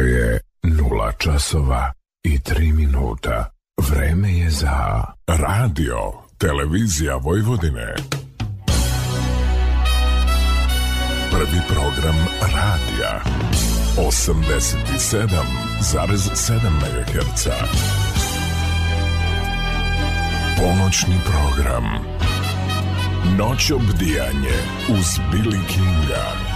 je nula časova i tri minuta. Vreme je za radio, televizija Vojvodine. Prvi program radija. 87,7 MHz. Ponoćni program. Noć obdijanje uz Billy Kinga.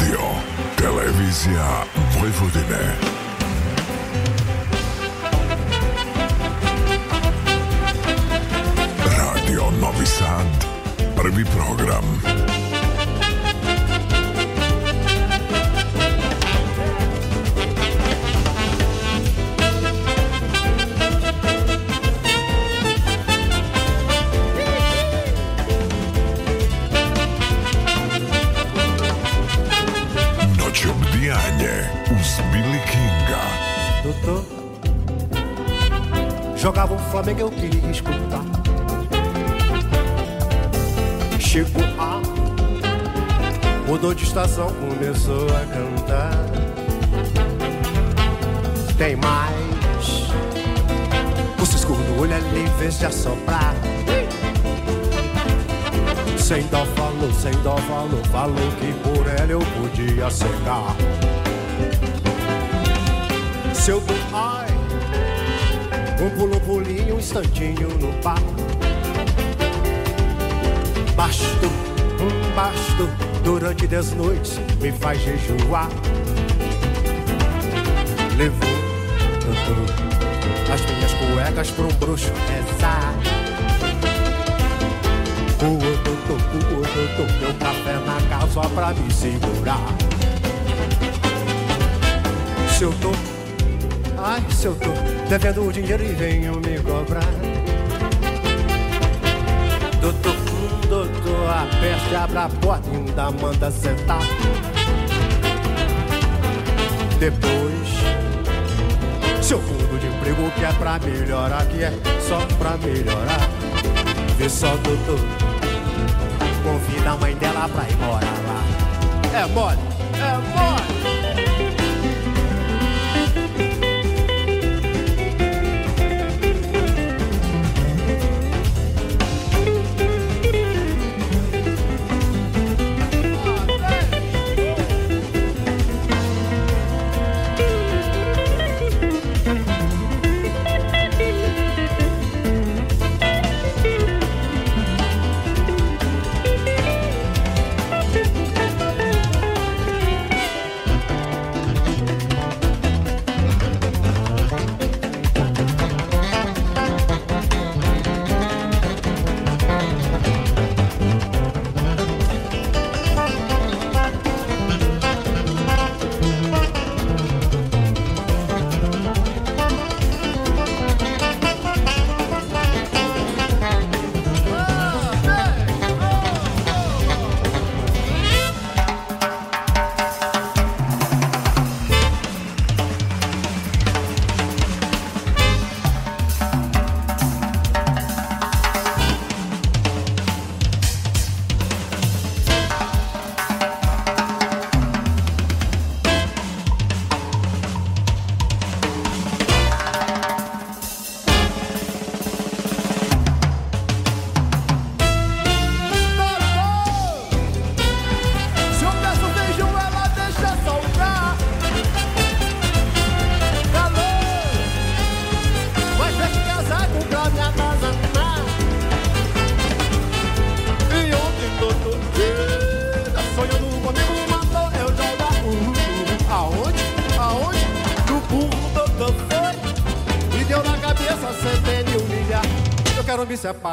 Radio, Televizija Vojvodine. Radio Novi Sad, prvi program. Jogava Jogavam Flamengo, eu queria escutar. Chegou a. Mudou de estação, começou a cantar. Tem mais. você cisco o olho ali, em vez de assoprar. Sem dó falou, sem dó falou, falou que por ela eu podia cegar. Seu do ai um pulo, um pulinho, um instantinho no bar. Basto, um basto, durante dez noites me faz jejuar. Levou as minhas cuecas pro um bruxo rezar. O odonto, o odonto, meu café na casa só pra me segurar. Se eu tô, ai, se eu tô Devendo o dinheiro e venho me cobrar Doutor, doutor, a abra a porta e ainda manda sentar Depois, seu fundo de emprego que é pra melhorar Que é só pra melhorar Vê só, doutor, convida a mãe dela pra ir morar lá É mole, é mole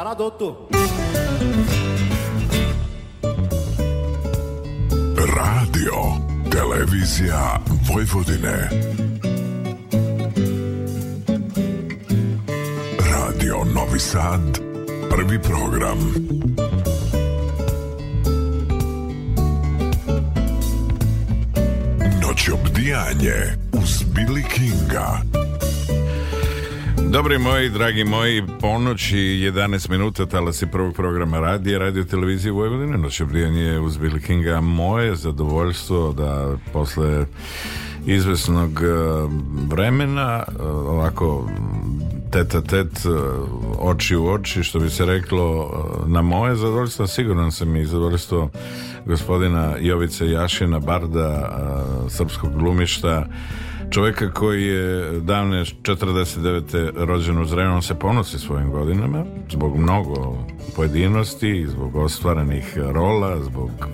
lá, doutor. dragi moji, ponoć i 11 minuta talasi prvog programa radije, radio televizije Vojvodine, noće je uz Billy Kinga. Moje zadovoljstvo da posle izvesnog e, vremena, e, ovako a tet, e, oči u oči, što bi se reklo na moje zadovoljstvo, siguran sam i zadovoljstvo gospodina Jovice Jašina, barda srpskog glumišta, Čoveka koji je davne 49. rođen u Zrenu, on se ponosi svojim godinama zbog mnogo pojedinosti, zbog ostvarenih rola, zbog e,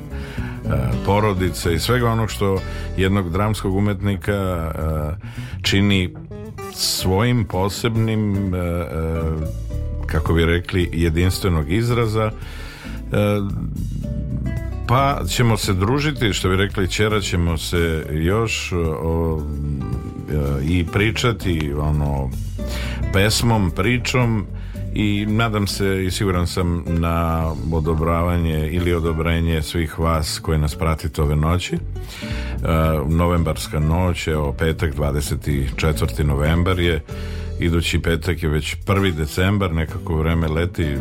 porodice i svega onog što jednog dramskog umetnika e, čini svojim posebnim e, kako bi rekli jedinstvenog izraza pa ćemo se družiti što bi rekli čera ćemo se još o E, i pričati ono pesmom, pričom i nadam se i siguran sam na odobravanje ili odobrenje svih vas koji nas pratite ove noći. E, novembarska noć, o petak 24. novembar je idući petak je već prvi decembar, nekako vreme leti,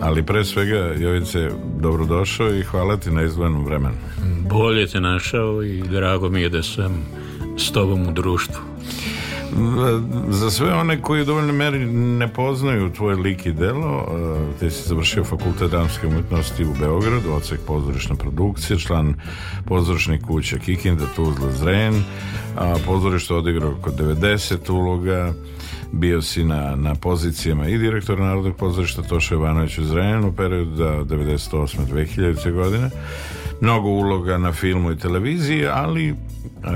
ali pre svega Jovice, dobrodošao i hvala ti na izdvojenom vremenu. Bolje te našao i drago mi je da sam s tobom u društvu? Za sve one koji u dovoljnoj meri ne poznaju tvoje lik i delo, e, ti si završio fakultet dramske umjetnosti u Beogradu, odsek pozorišne produkcije, član pozorišne kuće Kikinda, Tuzla, Zren, a pozorište odigrao oko 90 uloga, bio si na, na pozicijama i direktora Narodnog pozorišta Toša Jovanović u u periodu 98. 2000. godine mnogo uloga na filmu i televiziji, ali E,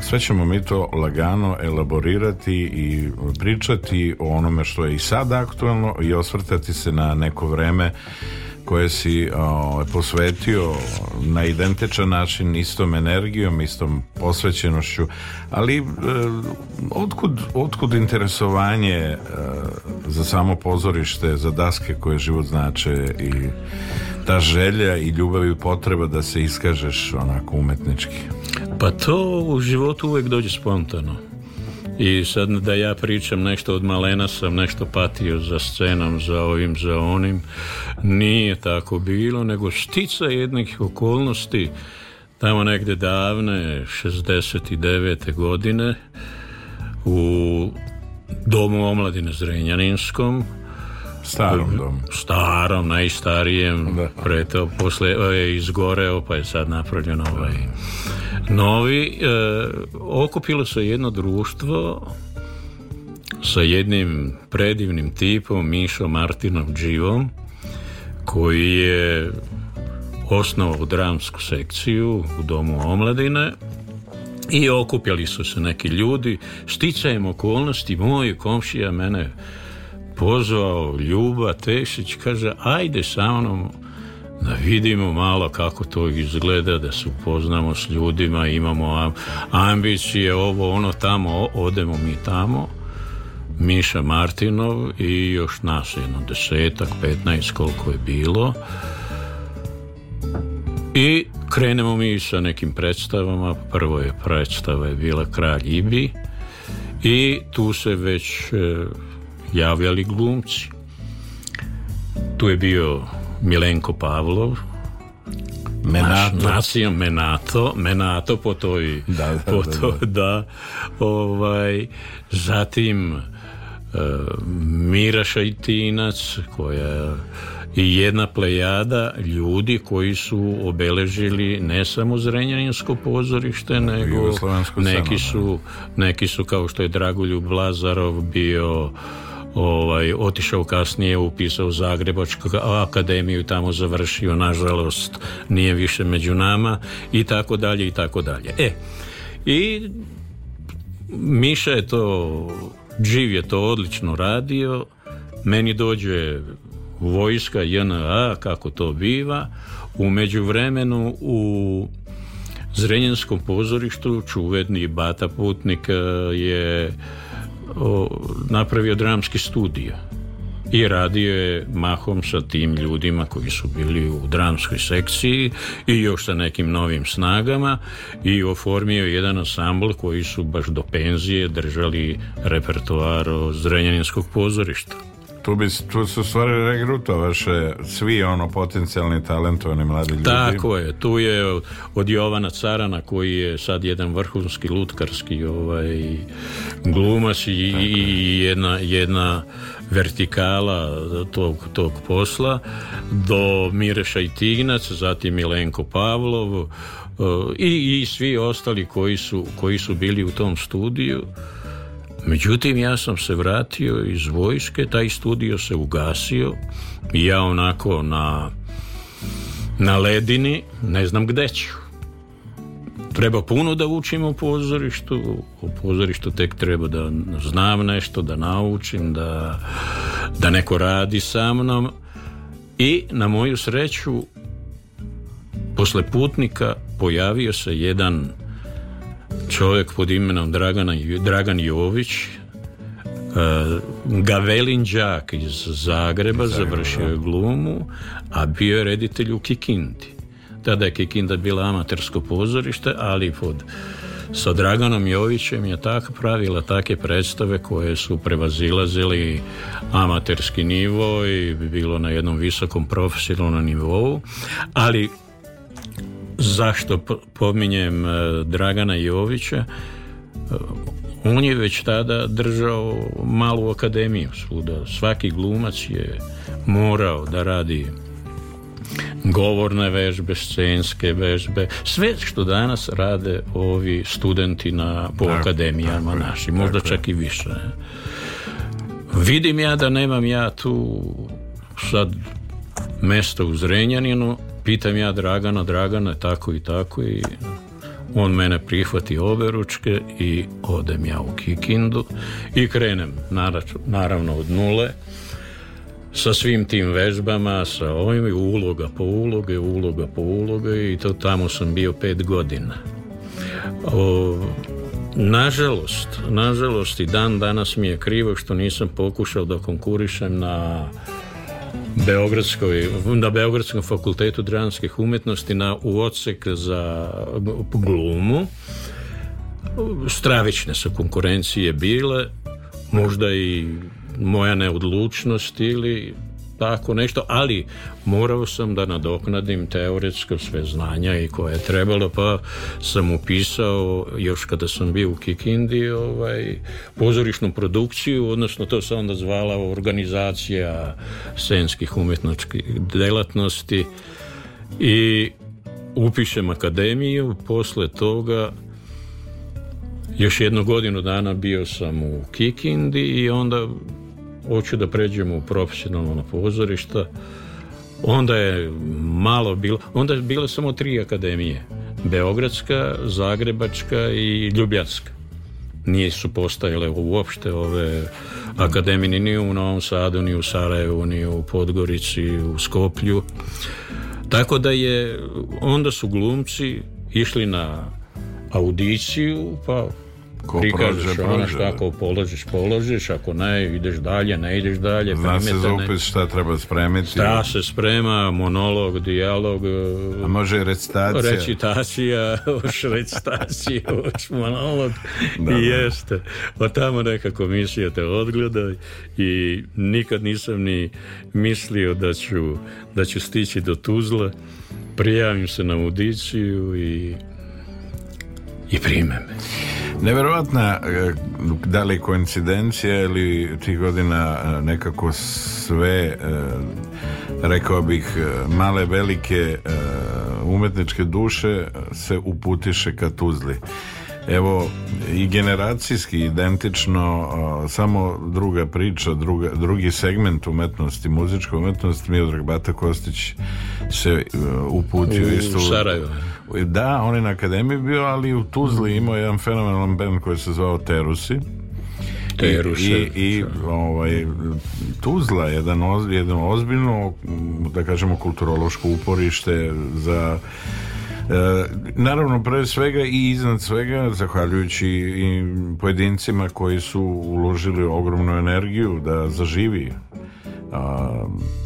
sve ćemo mi to lagano elaborirati i pričati o onome što je i sad aktualno i osvrtati se na neko vreme koje si ovaj, posvetio na identičan način istom energijom, istom posvećenošću, ali e, otkud, otkud interesovanje e, za samo pozorište, za daske koje život znače i ta želja i ljubav i potreba da se iskažeš onako umetnički? Pa to u životu uvijek dođe spontano. I sad da ja pričam nešto od malena sam nešto patio za scenom, za ovim, za onim. Nije tako bilo, nego štica jednih okolnosti tamo negde davne 69. godine u Domu omladine Zrenjaninskom Starom domu. Starom, najstarijem. Preto, posle, je izgoreo, pa je sad napravljen ovaj novi. E, okupilo se jedno društvo sa jednim predivnim tipom, Mišom Martinom Dživom, koji je osnovao dramsku sekciju u Domu omladine i okupjali su se neki ljudi. Sticajem okolnosti, moj komšija mene pozvao Ljuba Tešić, kaže, ajde sa mnom da vidimo malo kako to izgleda, da se upoznamo s ljudima, imamo ambicije, ovo, ono, tamo, odemo mi tamo. Miša Martinov i još nas jedno desetak, petnaest koliko je bilo. I krenemo mi sa nekim predstavama. Prvo je predstava je bila Kralj Ibi i tu se već eh, javljali glumci. Tu je bio Milenko Pavlov, Menato. menato, menato po toj, da, da, po to, da, da, ovaj, zatim e, Mira Šajtinac koja i jedna plejada ljudi koji su obeležili ne samo Zrenjaninsko pozorište nego neki su, neki su kao što je Dragoljub Lazarov bio ovaj, otišao kasnije, upisao Zagrebačku akademiju, tamo završio, nažalost, nije više među nama i tako dalje i tako dalje. E, i Miša je to, Živ je to odlično radio, meni dođe vojska JNA, kako to biva, u međuvremenu u Zrenjanskom pozorištu Čuvedni Bata Putnik eh, je napravio dramski studij i radio je mahom sa tim ljudima koji su bili u dramskoj sekciji i još sa nekim novim snagama i oformio jedan ansambl koji su baš do penzije držali repertoar Zrenjaninskog pozorišta tu, bi, tu su stvari regrutovaše svi ono potencijalni talentovani mladi ljudi. Tako je, tu je od Jovana Carana koji je sad jedan vrhunski lutkarski ovaj, glumac i, i jedna, jedna vertikala tog, posla do Mireša i Tignac, zatim Milenko Pavlov eh, i, i svi ostali koji su, koji su bili u tom studiju Međutim, ja sam se vratio iz vojske, taj studio se ugasio, i ja onako na, na ledini, ne znam gde ću. Treba puno da učim o pozorištu, o pozorištu tek treba da znam nešto, da naučim, da, da neko radi sa mnom. I na moju sreću, posle putnika pojavio se jedan čovjek pod imenom Dragana, Dragan Jović e, Gavelin Đak iz Zagreba završio je glumu, a bio je reditelj u Kikindi. Tada je Kikinda bila amatersko pozorište, ali pod sa Draganom Jovićem je tako pravila take predstave koje su prevazilazili amaterski nivo i bilo na jednom visokom profesionalnom nivou, ali Zašto pominjem e, Dragana Jovića? E, on je već tada držao malu akademiju svuda. Svaki glumac je morao da radi govorne vežbe, scenske vežbe, sve što danas rade ovi studenti na, po tako, akademijama naši, možda čak i više. Vidim ja da nemam ja tu sad mesto u Zrenjaninu, pitam ja Dragana, Dragana tako i tako i on mene prihvati ručke i odem ja u Kikindu i krenem naravno od nule sa svim tim vežbama, sa ovim uloga po uloge, uloga po uloge i to tamo sam bio pet godina. nažalost, nažalost i dan danas mi je krivo što nisam pokušao da konkurišem na Beogradskoj, na Beogradskom fakultetu dramskih umjetnosti na u odsek za glumu. Stravične su konkurencije bile, možda i moja neodlučnost ili tako nešto, ali morao sam da nadoknadim teoretsko sve znanja i koje je trebalo, pa sam upisao još kada sam bio u Kikindi ovaj, pozorišnu produkciju, odnosno to se onda zvala organizacija senskih umjetničkih delatnosti i upišem akademiju, posle toga još jednu godinu dana bio sam u Kikindi i onda hoću da pređem u profesionalno pozorišta, onda je malo bilo, onda je bilo samo tri akademije, Beogradska, Zagrebačka i Nije Nisu postajale uopšte ove akademije ni u Novom Sadu, ni u Sarajevu, ni u Podgorici, u Skoplju. Tako da je, onda su glumci išli na audiciju, pa Ko prikažeš prođe, ono ako položiš, položiš, ako ne, ideš dalje, ne ideš dalje. Zna se upis šta treba spremiti. Šta se sprema, monolog, dijalog. E, A može recitacija. Recitacija, još recitacija, još monolog. I jeste. Od pa tamo neka komisija te odgleda i nikad nisam ni mislio da ću, da ću stići do Tuzla. Prijavim se na audiciju i i prime Neverovatna e, da li koincidencija ili tih godina e, nekako sve e, rekao bih male velike umetničke duše se uputiše ka Tuzli evo i generacijski identično samo druga priča druga, drugi segment umetnosti muzička umetnost Miodrag Bata Kostić se e, uputio u, isto u Sarajevo da, on je na akademiji bio ali u Tuzli imao jedan fenomenalan band koji se zvao Terusi i, i, i ovaj, Tuzla jedan, jedan ozbiljno da kažemo kulturološko uporište za E, naravno, pre svega i iznad svega, zahvaljujući i pojedincima koji su uložili ogromnu energiju da zaživi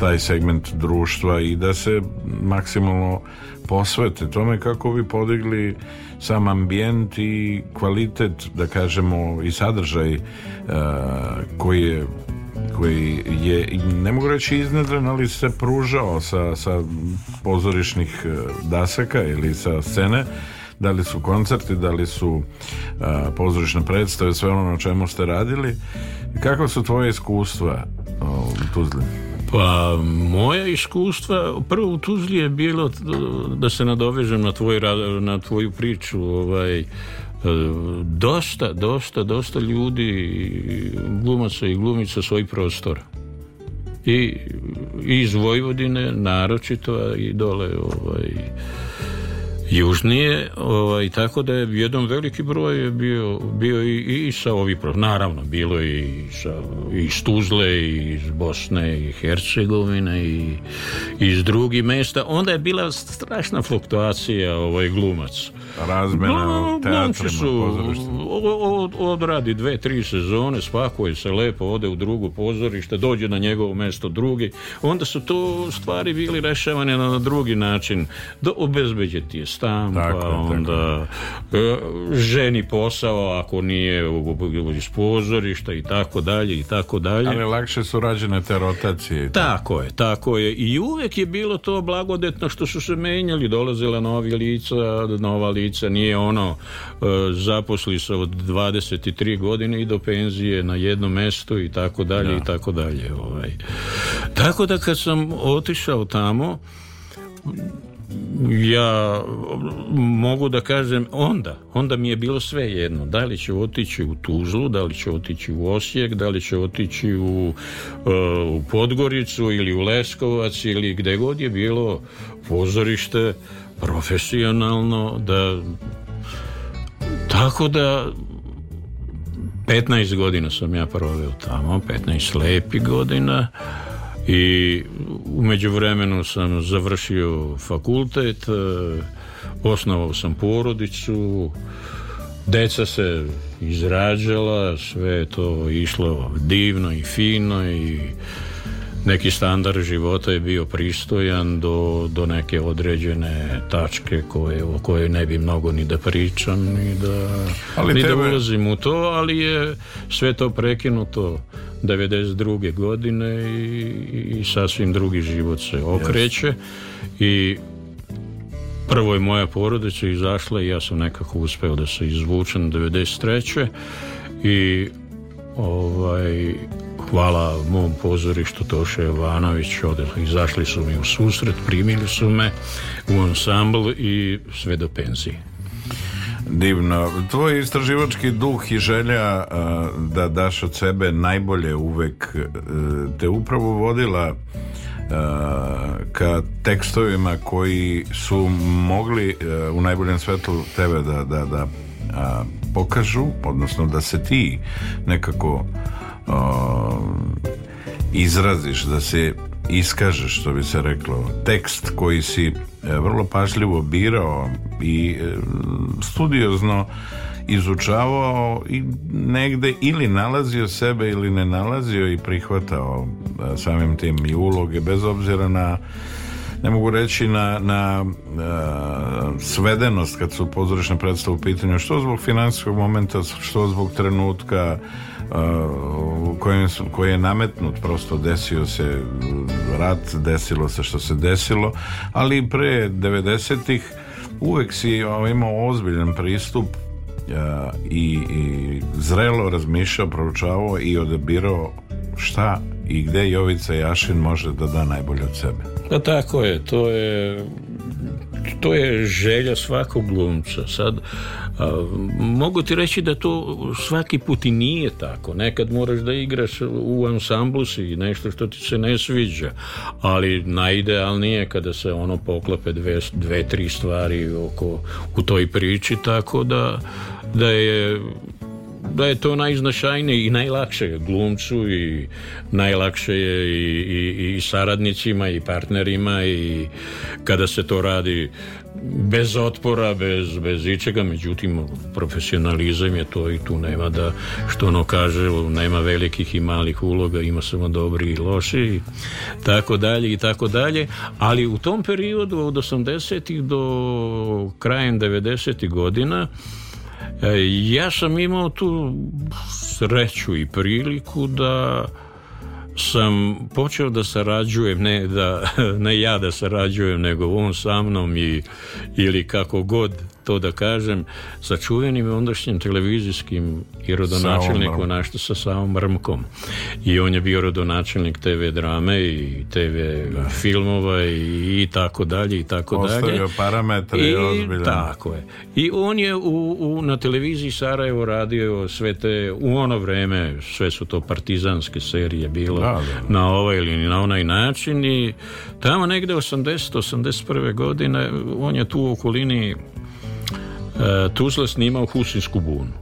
taj segment društva i da se maksimalno posvete tome kako bi podigli sam ambijent i kvalitet, da kažemo, i sadržaj a, e, koji je koji je, ne mogu reći iznedren, ali se pružao sa, sa pozorišnih e, dasaka ili sa scene da li su koncerti, da li su e, pozorišne predstave, sve ono na čemu ste radili. Kako su tvoje iskustva u Tuzli? Pa, moja iskustva, prvo u Tuzli je bilo, e, da se nadovežem na, tvoj, na tvoju priču, ovaj, dosta, dosta, dosta ljudi glumaca i glumica svoj prostor. I iz Vojvodine naročito i dole ovaj, južnije, ovaj, tako da je jedan veliki broj je bio, bio i, i sa ovih naravno, bilo je i iz Tuzle, i iz Bosne, i Hercegovine, i iz drugih mesta. Onda je bila strašna fluktuacija ovaj, glumac razmjena u teatrima, odradi dve, tri sezone, spakuje se lepo, ode u drugo pozorište, dođe na njegovo mesto drugi, onda su to stvari bili rešavane na, drugi način. Da ti je stan, pa onda e, ženi posao ako nije iz pozorišta i tako dalje i tako dalje. Ali lakše su rađene te rotacije. Tako je, tako je. I uvek je bilo to blagodetno što su se menjali, dolazila novi lica, nova lica nije ono e, zaposli se od 23 godine i do penzije na jedno mesto i tako dalje i tako dalje ovaj. tako da kad sam otišao tamo ja mogu da kažem onda, onda mi je bilo sve jedno da li će otići u Tuzlu da li će otići u Osijek, da li će otići u, e, u Podgoricu ili u Leskovac ili gde god je bilo pozorište profesionalno, da tako da 15 godina sam ja proveo tamo, 15 lepi godina i u međuvremenu sam završio fakultet, e, osnovao sam porodicu, deca se izrađala, sve to išlo divno i fino i neki standard života je bio pristojan do, do neke određene tačke koje, o kojoj ne bi mnogo ni da pričam ni da, ali ni da ulazim u to, ali je sve to prekinuto 92. godine i, i sasvim drugi život se okreće i prvo je moja porodica izašla i ja sam nekako uspeo da se izvučem 93. i ovaj hvala mom pozorištu Toše Jovanović, izašli su mi u susret, primili su me u ansambl i sve do penzije. Divno. Tvoj istraživački duh i želja e, da daš od sebe najbolje uvek e, te upravo vodila e, ka tekstovima koji su mogli u najboljem svetu tebe da, da, da pokažu, odnosno da se ti nekako Ehm, izraziš, da se iskažeš, što bi se reklo, tekst koji si e, vrlo pažljivo birao i e, studiozno izučavao i negde ili nalazio sebe ili ne nalazio i prihvatao e, samim tim i uloge bez obzira na ne mogu reći na, na svedenost kad su pozorišne predstave u pitanju što zbog finansijskog momenta što zbog trenutka kojem, koji je nametnut prosto desio se rat desilo se što se desilo ali pre 90-ih uvek si ovaj, imao ozbiljan pristup eh, i, i zrelo razmišljao, proučavao i odabirao šta i gde Jovica Jašin može da da najbolje od sebe. Da pa tako je, to je to je želja svakog glumca. Sad Mogu ti reći da to svaki put i nije tako. Nekad moraš da igraš u ansamblu si nešto što ti se ne sviđa, ali najidealnije je kada se ono poklape dve, dve, tri stvari oko, u toj priči, tako da, da je da je to najznačajnije i najlakše glumcu i najlakše je i, i, i saradnicima i partnerima i kada se to radi bez otpora, bez, bez ičega, međutim profesionalizam je to i tu nema da, što ono kaže, nema velikih i malih uloga, ima samo dobri i loši i tako dalje i tako dalje, ali u tom periodu od 80. do krajem 90. godina e, ja sam imao tu sreću i priliku da sam počeo da sarađujem, ne, da, ne ja da sarađujem, nego on sa mnom i, ili kako god to da kažem, sa čuvenim ondašnjim televizijskim i rodonačelnikom našto sa samom Rmkom. I on je bio rodonačelnik TV drame i TV da. filmova i, tako dalje i tako Ostavio dalje. parametre i Tako je. I on je u, na televiziji Sarajevo radio sve te, u ono vreme sve su to partizanske serije bilo na ovaj ili na onaj način i tamo negde 80-81. godine on je tu u okolini E, Tuzla snimao Husinsku bunu.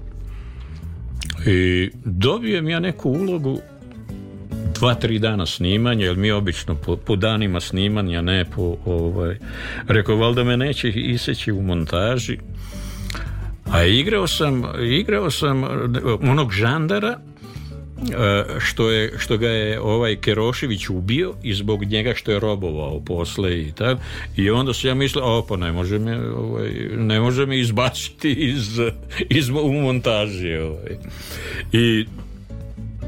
I dobijem ja neku ulogu dva, tri dana snimanja, jer mi obično po, danima snimanja, ne po... Ovaj, rekao, valjda me neće iseći u montaži. A igrao sam, igrao sam e, onog žandara E, što, je, što ga je ovaj Kerošević ubio i zbog njega što je robovao posle i tako. I onda se ja mislio, o pa ne može me, ovaj, ne može me izbaciti iz, iz u montaži. Ovaj. I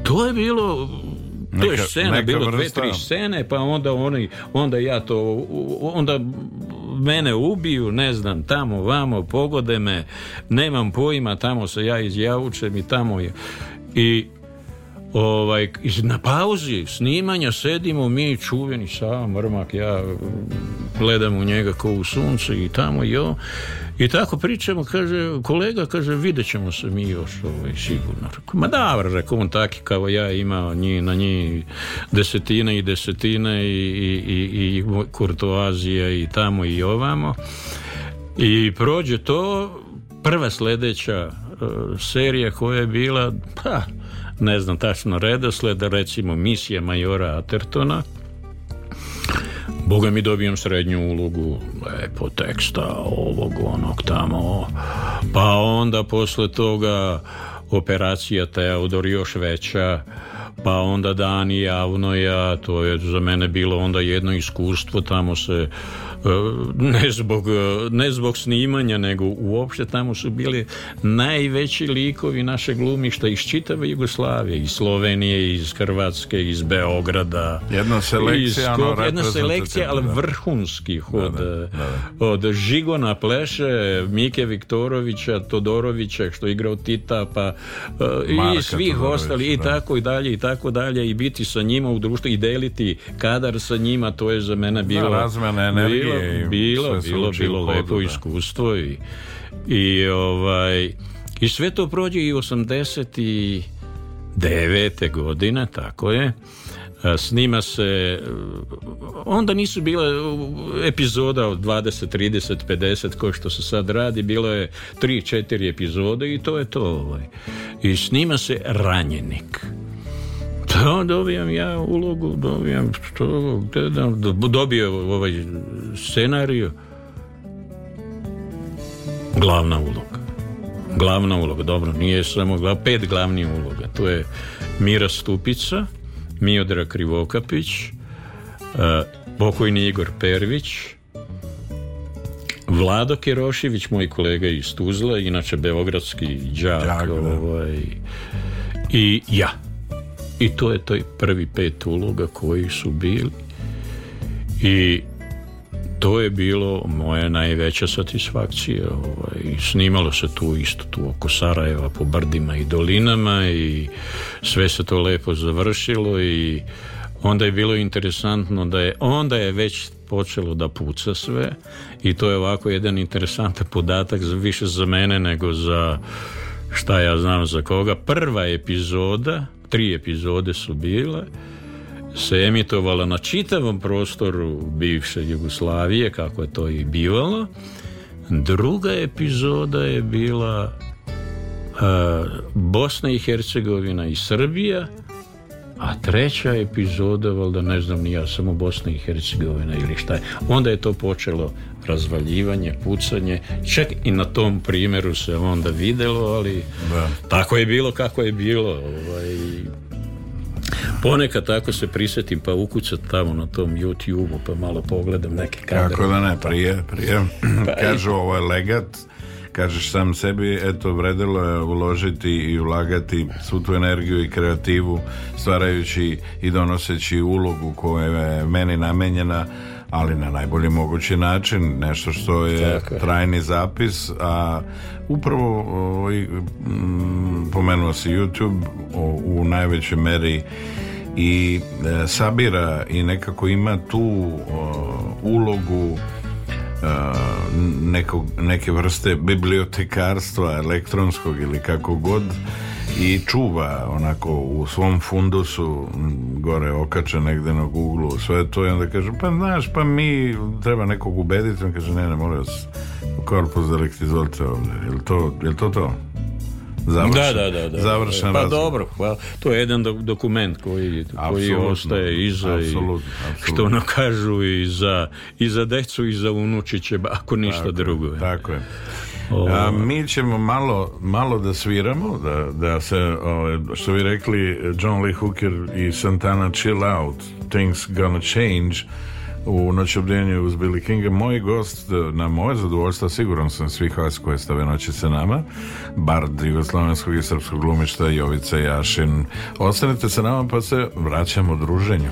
to je bilo to je scena, bilo dve, tri scene, pa onda oni, onda ja to, onda mene ubiju, ne znam, tamo, vamo, pogode me, nemam pojma, tamo se ja izjavučem i tamo je. I ovaj, na pauzi snimanja sedimo mi čuveni sam Mrmak, ja mm, gledam u njega ko u sunce i tamo i I tako pričamo, kaže, kolega, kaže, vidjet ćemo se mi još, ovaj, sigurno. Ma da, rekao, on taki kao ja ima njih, na njih desetine i desetine i, i, i, i kurtoazija i tamo i ovamo. I prođe to, prva sljedeća eh, serija koja je bila, pa, ne znam tačno redosleda, recimo misije majora Atertona, Boga mi dobijem srednju ulogu lepo teksta ovog onog tamo pa onda posle toga operacija Teodor još veća pa onda dani ja to je za mene bilo onda jedno iskustvo tamo se E, ne zbog, e, ne zbog snimanja, nego uopšte tamo su bili najveći likovi naše glumišta iz čitave Jugoslavije, iz Slovenije, iz Hrvatske, iz Beograda. Jedna selekcija, iz ono, jedna selekcija, ali vrhunskih od, e, da, da, od Žigona Pleše, Mike Viktorovića, Todorovića, što je igrao Tita, pa i svih ostalih i tako i dalje, i tako dalje, i biti sa njima u društvu, i deliti kadar sa njima, to je za mene bilo... razmene bilo, bilo, bilo lepo da. iskustvo i, i, ovaj, i sve to prođe i 89. godine, tako je. E, snima se, onda nisu bile epizoda od 20, 30, 50, ko što se sad radi, bilo je 3, 4 epizode i to je to. Ovaj. I snima se Ranjenik. Da, pa dobijam ja ulogu, dobijam što, dobio ovaj scenariju. Glavna uloga. Glavna uloga, dobro, nije samo glav, pet glavnih uloga. To je Mira Stupica, Miodra Krivokapić, e, pokojni Igor Pervić, Vlado Kerošević, moj kolega iz Tuzla, inače beogradski džak ovaj, i ja. I to je taj prvi pet uloga koji su bili. I to je bilo moja najveća satisfakcija. Ovaj. Snimalo se tu isto tu oko Sarajeva po brdima i dolinama i sve se to lepo završilo i onda je bilo interesantno da je onda je već počelo da puca sve i to je ovako jedan interesantan podatak više za mene nego za šta ja znam za koga. Prva epizoda tri epizode su bile se emitovala na čitavom prostoru bivše Jugoslavije kako je to i bivalo druga epizoda je bila e, Bosna i Hercegovina i Srbija a treća epizoda, valjda ne znam ni ja, samo Bosna i Hercegovina ili šta je. Onda je to počelo razvaljivanje, pucanje. Čak i na tom primjeru se onda vidjelo, ali da. tako je bilo kako je bilo. Ovaj, Ponekad tako se prisjetim pa ukucat tamo na tom youtube pa malo pogledam neke kadre. Kako da ne, prije, prije. Pa Kažu ovo je legat, kažeš sam sebi, eto vredilo je uložiti i ulagati svu tu energiju i kreativu stvarajući i donoseći ulogu koja je meni namenjena ali na najbolji mogući način, nešto što je trajni zapis, a upravo ovaj, mm, pomenuo se YouTube u najvećoj meri i e, sabira i nekako ima tu ulogu e, nekog, neke vrste bibliotekarstva elektronskog ili kako god i čuva onako u svom fundusu gore okače negde na Google sve to i onda kaže pa znaš pa mi treba nekog ubediti on kaže ne ne molim vas korpus rekti izvolite ovde jel to, to to? da, da, da, Pa dobro, hvala. To je jedan dokument koji, koji ostaje iza i, što ono kažu i za, i za decu i za unučiće, ako ništa tako, drugo. Tako je. A, mi ćemo malo, malo da sviramo, da, da se, o, ovaj, što vi rekli John Lee Hooker i Santana Chill Out, Things Gonna Change, u noći uz Billy Kinga. Moj gost, na moje zadovoljstvo, siguran sam svih vas koje ste ove noći sa nama, bard jugoslavenskog i srpskog glumišta Jovica Jašin. Ostanite sa nama pa se vraćamo druženju.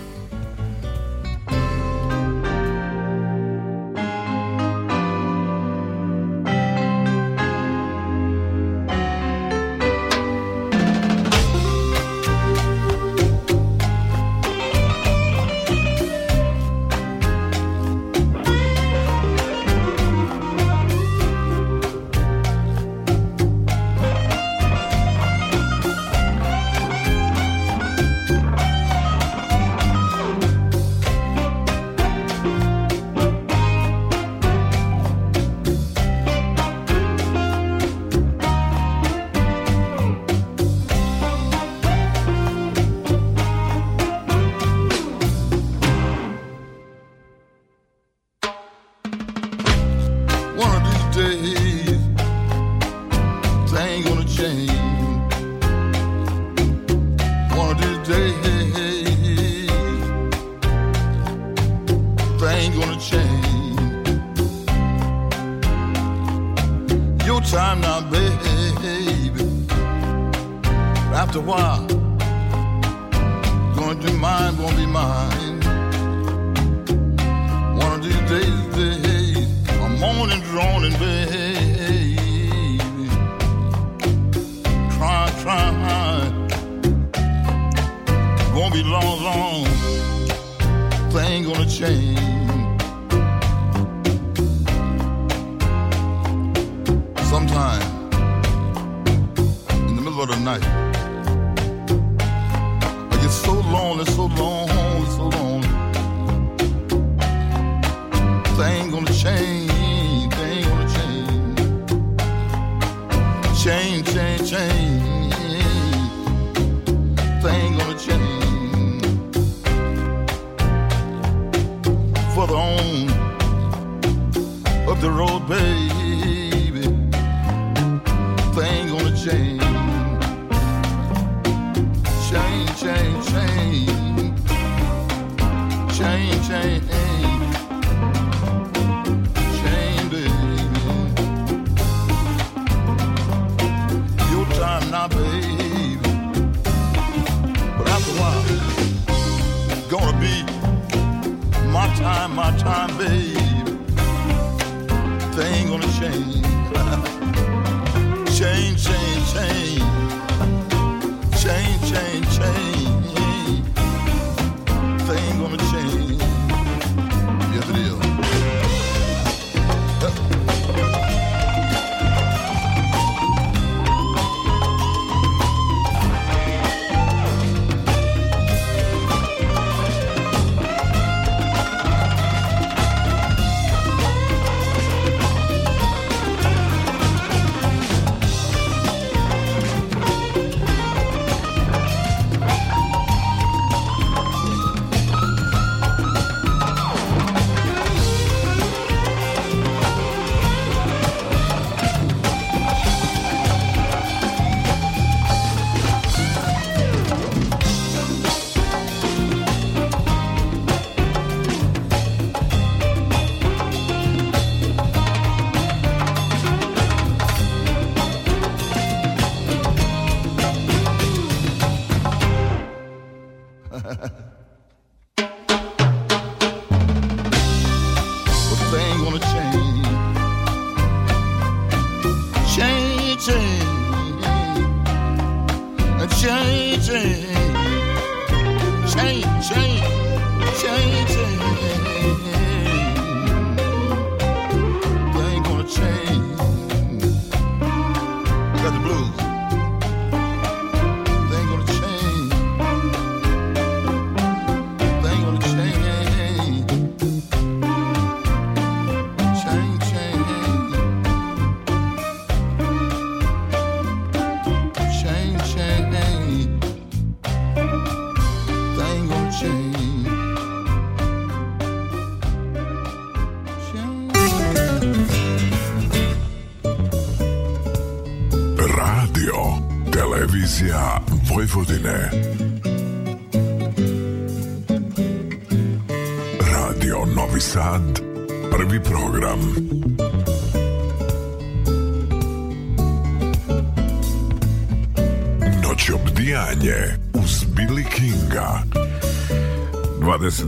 on up the road, baby. Things gonna change, change, change, change, change, change. change baby. Your time now, baby. time, my time, babe. Ain't gonna change. change, change, change. Change, change, change. Thing gonna change. Yes, it is.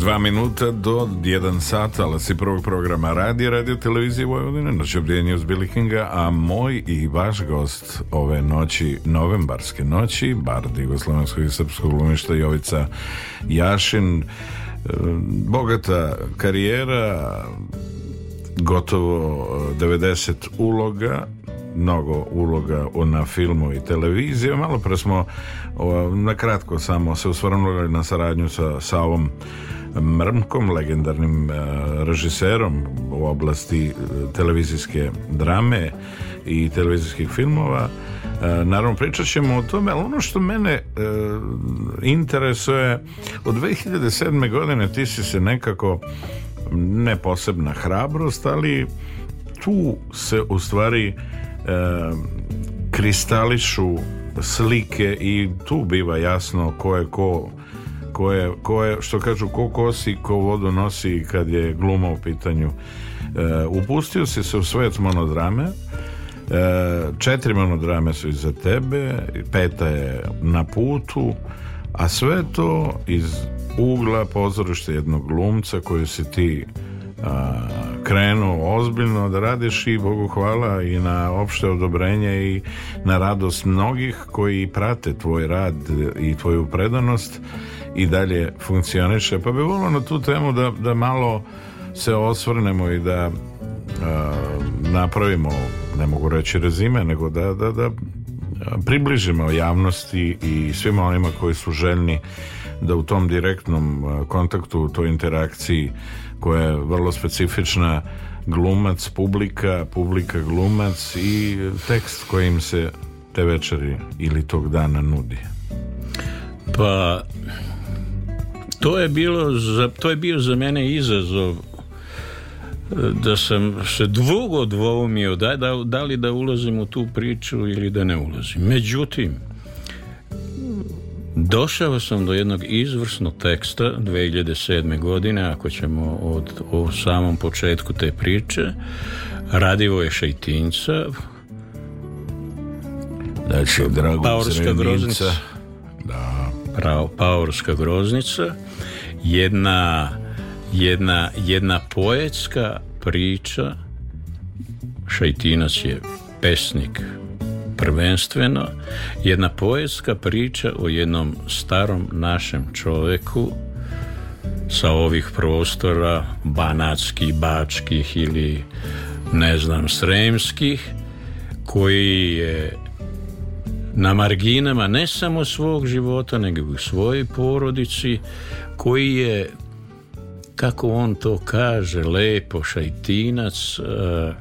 dva minuta do jedan sat, ali si prvog programa radi, radio televizije Vojvodine, noć obdjenje uz Kinga, a moj i vaš gost ove noći, novembarske noći, bard Jugoslovenskog i Srpskog glumišta Jovica Jašin, e, bogata karijera, gotovo 90 e, uloga, mnogo uloga na filmu i televiziju, Malo pre smo na kratko samo se osvrnuli na saradnju sa ovom Mrmkom, legendarnim e, režiserom u oblasti e, televizijske drame i televizijskih filmova. E, naravno, pričat ćemo o tome, ali ono što mene interesuje, od 2007. godine ti si se nekako neposebna hrabrost, ali tu se u stvari kristališu slike i tu biva jasno ko je ko koje što kažu, ko kosi, ko vodu nosi kad je gluma u pitanju. E, upustio si se u svet monodrame, e, četiri monodrame su iza tebe, peta je na putu, a sve to iz ugla pozorište jednog glumca koju si ti krenuo ozbiljno da radiš i Bogu hvala i na opšte odobrenje i na radost mnogih koji prate tvoj rad i tvoju predanost i dalje funkcioniše. Pa bi volio na tu temu da, da malo se osvrnemo i da eh, napravimo, ne mogu reći rezime, nego da, da, da približimo javnosti i svima onima koji su željni da u tom direktnom eh, kontaktu, u toj interakciji koja je vrlo specifična glumac, publika, publika glumac i tekst kojim se te večeri ili tog dana nudi. Pa to je, bilo to je bio za mene izazov e, da sam se dvugo dvoumio da, da, da li da ulazim u tu priču ili da ne ulazim. Međutim, došao sam do jednog izvrsnog teksta 2007. godine, ako ćemo od, o samom početku te priče, je je Znači, Paorska groznica. Da. Pravo, Paorska groznica jedna, jedna, jedna poetska priča. Šajtinac je pesnik prvenstveno. Jedna poetska priča o jednom starom našem čovjeku sa ovih prostora banatskih, bačkih ili ne znam, sremskih koji je na marginama ne samo svog života nego i u svojoj porodici koji je kako on to kaže lepo šajtinac e,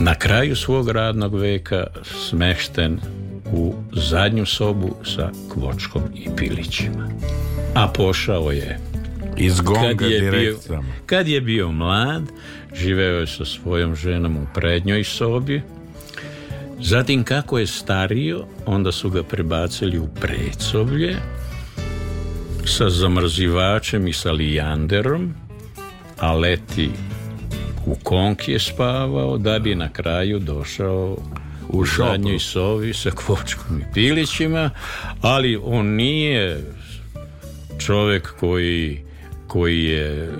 na kraju svog radnog veka smešten u zadnju sobu sa kvočkom i pilićima a pošao je iz Gonga kad je, bio, kad je bio mlad živeo je sa svojom ženom u prednjoj sobi zatim kako je stario onda su ga prebacili u predsoblje sa zamrzivačem i sa lijanderom, a leti u konki je spavao da bi na kraju došao u zadnjoj sovi sa kvočkom i pilićima, ali on nije čovjek koji koji je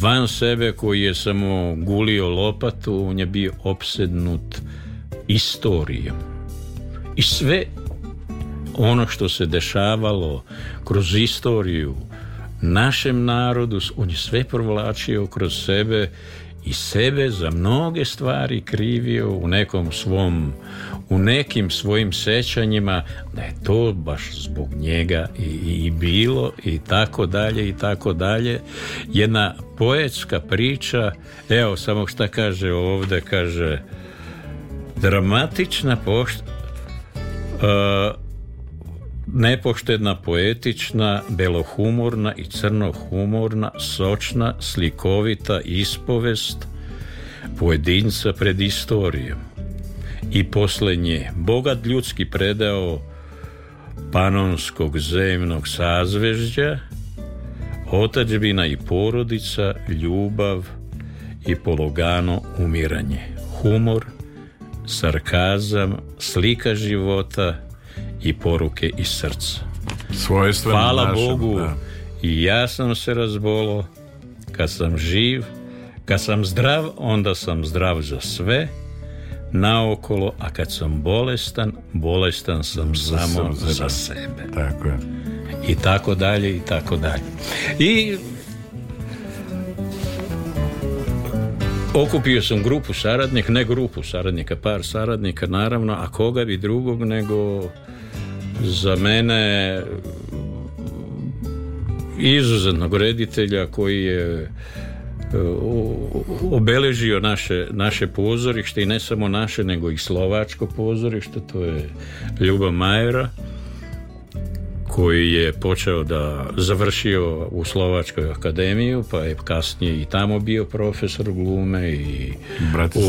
van sebe, koji je samo gulio lopatu, on je bio opsednut istorijom. I sve ono što se dešavalo kroz istoriju našem narodu, on je sve provlačio kroz sebe i sebe za mnoge stvari krivio u nekom svom u nekim svojim sećanjima da je to baš zbog njega i, i, bilo i tako dalje i tako dalje jedna poetska priča evo samo šta kaže ovdje kaže dramatična pošta e, nepoštedna, poetična, belohumorna i crnohumorna, sočna, slikovita ispovest pojedinca pred istorijom. I poslednje, bogat ljudski predao panonskog zemnog sazvežđa, otađbina i porodica, ljubav i pologano umiranje, humor, sarkazam, slika života, i poruke iz srca. Svojstveno Hvala našem, Bogu, i ja sam se razbolo, kad sam živ, kad sam zdrav, onda sam zdrav za sve, naokolo, a kad sam bolestan, bolestan sam samo za, za sebe. Tako je. I tako dalje, i tako dalje. I Okupio sam grupu saradnika, ne grupu saradnika, par saradnika, naravno, a koga bi drugog nego za mene izuzetnog reditelja koji je e, obeležio naše, naše pozorište i ne samo naše nego i slovačko pozorište to je Ljuba Majera koji je počeo da završio u Slovačkoj akademiju, pa je kasnije i tamo bio profesor glume i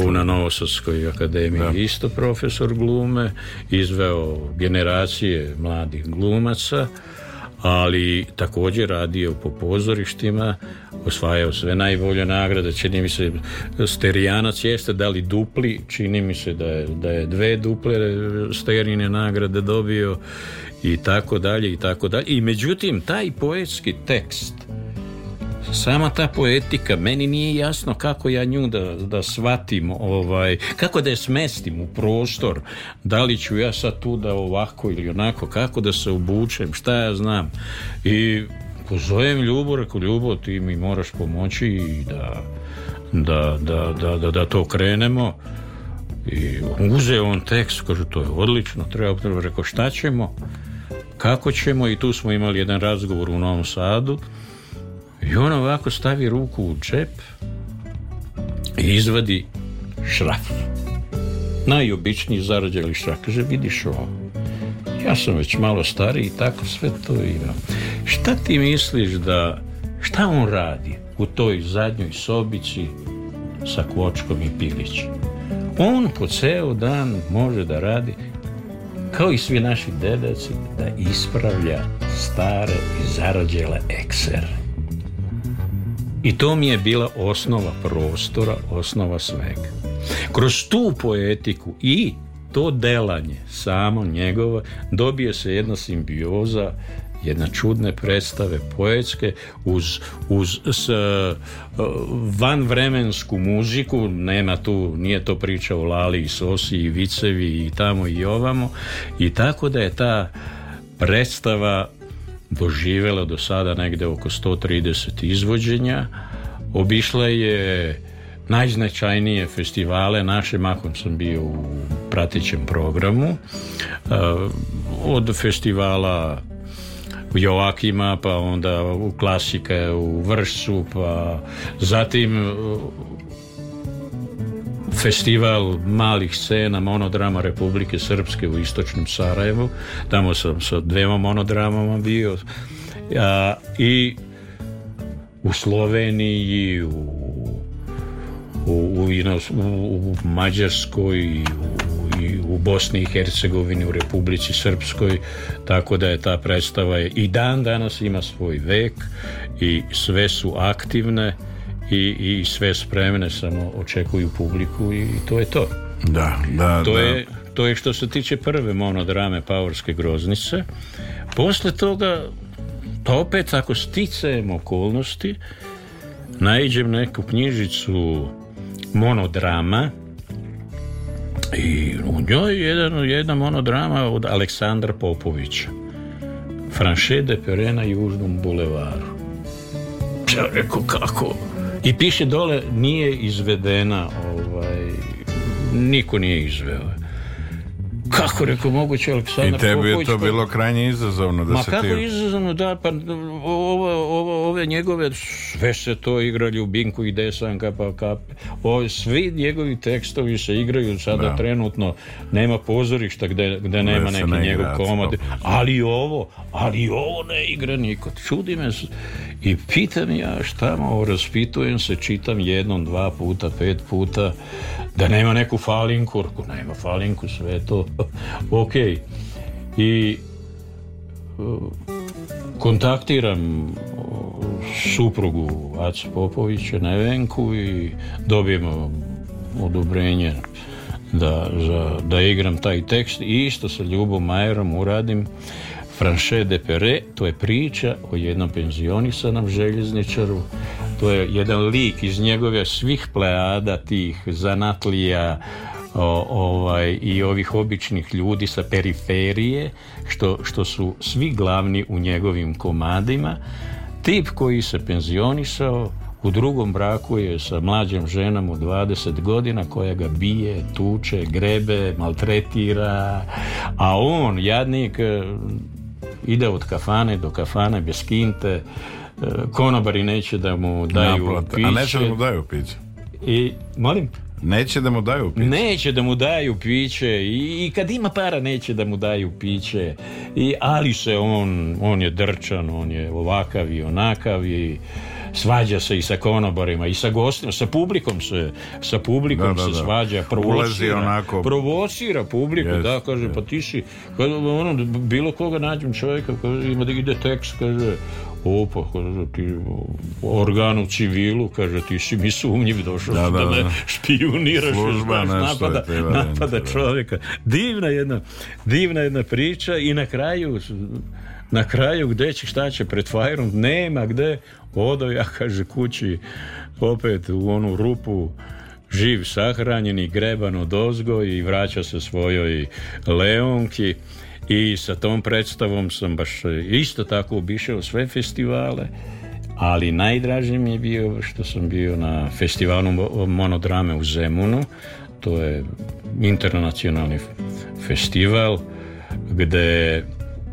u, na Novosadskoj akademiji da. isto profesor glume, izveo generacije mladih glumaca ali također radio po pozorištima, osvajao sve najbolje nagrade, čini mi se Sterijanac jeste dali dupli, čini mi se da je, da je dve duple Sterijine nagrade dobio i tako dalje i tako dalje. I međutim, taj poetski tekst sama ta poetika, meni nije jasno kako ja nju da, da shvatim, ovaj, kako da je smestim u prostor, da li ću ja sad tu da ovako ili onako, kako da se obučem, šta ja znam. I pozovem ljubo reko Ljubo, ti mi moraš pomoći i da, da, da, da, da to krenemo. I uze on tekst, kaže to je odlično, treba, treba, reko šta ćemo, kako ćemo i tu smo imali jedan razgovor u Novom Sadu i on ovako stavi ruku u džep i izvadi šraf. Najobičniji zarađali šraf. Kaže, vidiš ovo. Ja sam već malo stariji i tako sve to imam. Šta ti misliš da, šta on radi u toj zadnjoj sobici sa kvočkom i pilićem? On po ceo dan može da radi kao i svi naši dedeci da ispravlja stare i zarađele eksere. I to mi je bila osnova prostora, osnova svega. Kroz tu poetiku i to delanje, samo njegovo, dobije se jedna simbioza jedna čudne predstave poetske uz, uz e, vanvremensku muziku, nema tu, nije to priča o Lali i Sosi i Vicevi i tamo i ovamo i tako da je ta predstava doživjela do sada negdje oko 130 izvođenja. Obišla je najznačajnije festivale naše, mahom sam bio u pratećem programu, e, od festivala u Joakima, pa onda u klasika u Vršcu, pa zatim festival malih scena monodrama Republike Srpske u istočnom Sarajevu. Tamo sam sa dvema monodramama bio. I u Sloveniji, u, u, u, u Mađarskoj, i u, i u Bosni i Hercegovini, u Republici Srpskoj, tako da je ta predstava i dan danas ima svoj vek i sve su aktivne i, i sve spremne, samo očekuju publiku i, i to je to. Da, da, to Je, to je što se tiče prve monodrame Pavorske groznice. Posle toga, pa opet ako sticajem okolnosti, naiđem neku knjižicu monodrama i u njoj jedna monodrama od Aleksandra Popovića. Franše de Perena Južnom bulevaru. Ja rekao kako, i piše dole, nije izvedena, ovaj, niko nije izveo. Kako reko moguće Aleksandar I tebi je to pa- bilo krajnje izazovno da Ma kako izazovno, da, pa ovo, ove njegove, sve se to igra Ljubinku i Desanka, pa kap, svi njegovi tekstovi se igraju sada trenutno, nema pozorišta gde, nema neki njegov komad, ali ovo, ali ovo ne igra niko, čudi me i pitam ja šta, malo, raspitujem se, čitam jednom, dva puta, pet puta, da nema neku falinku, nema falinku, sve to ok. I uh, kontaktiram uh, suprugu Aca Popovića, Venku i dobijemo odobrenje da, za, da igram taj tekst i isto sa Ljubom Majerom uradim Franche de Pere, to je priča o jednom penzionisanom željezničaru, to je jedan lik iz njegove svih plejada tih zanatlija, o, ovaj, i ovih običnih ljudi sa periferije što, što su svi glavni u njegovim komadima tip koji se penzionisao u drugom braku je sa mlađom ženom u 20 godina koja ga bije, tuče, grebe, maltretira, a on, jadnik, e, ide od kafane do kafane bez kinte, e, konobari neće da mu daju piće. A neće da mu daju piće. I, molim? Neće da mu daju piće. Neće da mu daju piće i, i kad ima para neće da mu daju piće. I, ali se on, on je drčan, on je ovakav i onakav i svađa se i sa konobarima i sa gostima, sa publikom se sa publikom se svađa provocira, onako... provocira publiku yes, da, kaže, yes. pa ono, bilo koga nađem čovjeka, kaže, ima da ide tekst, kaže Opa, kaže ti organ u civilu kaže ti si mi sumnjiv došao da, da, da me špijuniraš Služba znaš, napada, napada čovjeka divna jedna divna jedna priča i na kraju na kraju gdje će šta će pred fajrom nema gdje odo ja kaže kući opet u onu rupu živ sahranjeni Grebano, greban od i vraća se svojoj leonki i sa tom predstavom sam baš e, isto tako obišao sve festivale, ali najdraži mi je bio što sam bio na festivalu monodrame u Zemunu. To je internacionalni festival gde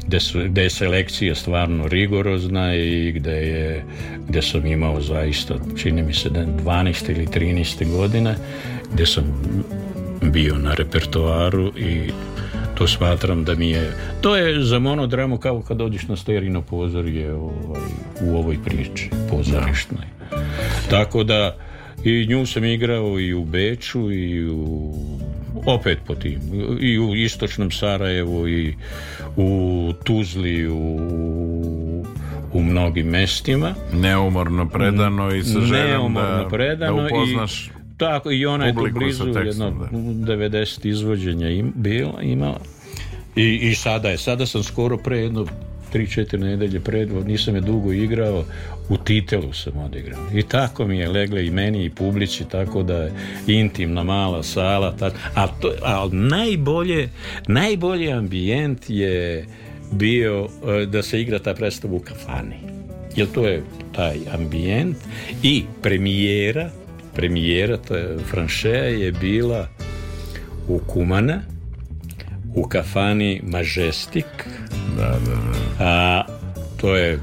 gde, gde je selekcija stvarno rigorozna i gde, je, gde sam imao zaista, čini mi se, 12. ili 13. godine, gde sam bio na repertoaru i to smatram da mi je... To je za monodramu kao kad dođeš na sterino pozorje ovaj, u ovoj priči pozorišnoj. Tako da i nju sam igrao i u Beču i u opet po tim i u istočnom Sarajevu i u Tuzli u, u mnogim mestima neumorno predano i sa željom da, predano upoznaš i tako, i ona je blizu, jedno da. 90 izvođenja im, bila, imala. I, I sada je, sada sam skoro pre jedno 3-4 nedelje pred, nisam je dugo igrao, u titelu sam odigrao. I tako mi je legle i meni i publici, tako da je intimna mala sala. Tako, a, to, a najbolje, najbolji ambijent je bio e, da se igra ta predstava u kafani. Jer to je taj ambijent i premijera premijera Franšeja je bila u Kumana, u kafani Majestic. A to je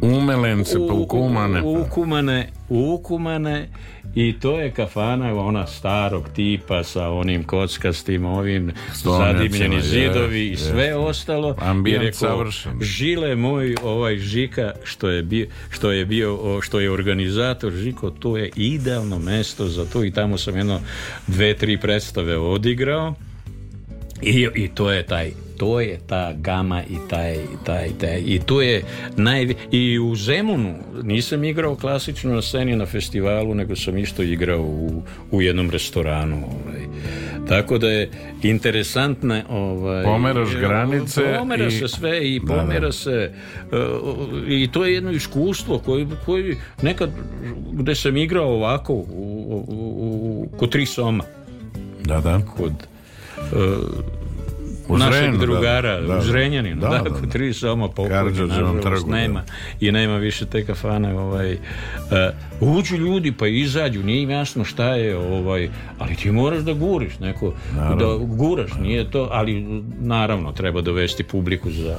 Umelence, pa Kumane. u Kumane, u Kumane i to je kafana ona starog tipa sa onim kockastim ovim zadimljeni zidovi i sve ostalo. Ambijent savršen. Žile moj ovaj Žika što je bio, što je, bio, što je organizator Žiko, to je idealno mesto za to i tamo sam jedno dve, tri predstave odigrao i, i to je taj to je ta gama i taj, taj, I tu je naj... I u Zemunu nisam igrao klasično na sceni na festivalu, nego sam isto igrao u, u jednom restoranu. Ovaj. Tako da je interesantne... Ovaj, pomeraš e, granice. Pomera se sve i pomera se... E, I to je jedno iskustvo koje, koje nekad gde sam igrao ovako u, u, u, kod tri soma. Da, da. Kod, e, u našeg Renu, drugara, da, u Zrenjaninu, da, da, da, tri soma nema. I nema više te kafane. Ovaj, e, uđu ljudi pa izađu, nije im jasno šta je, ovaj, ali ti moraš da guriš neko, da guraš, nije to, ali naravno treba dovesti publiku za,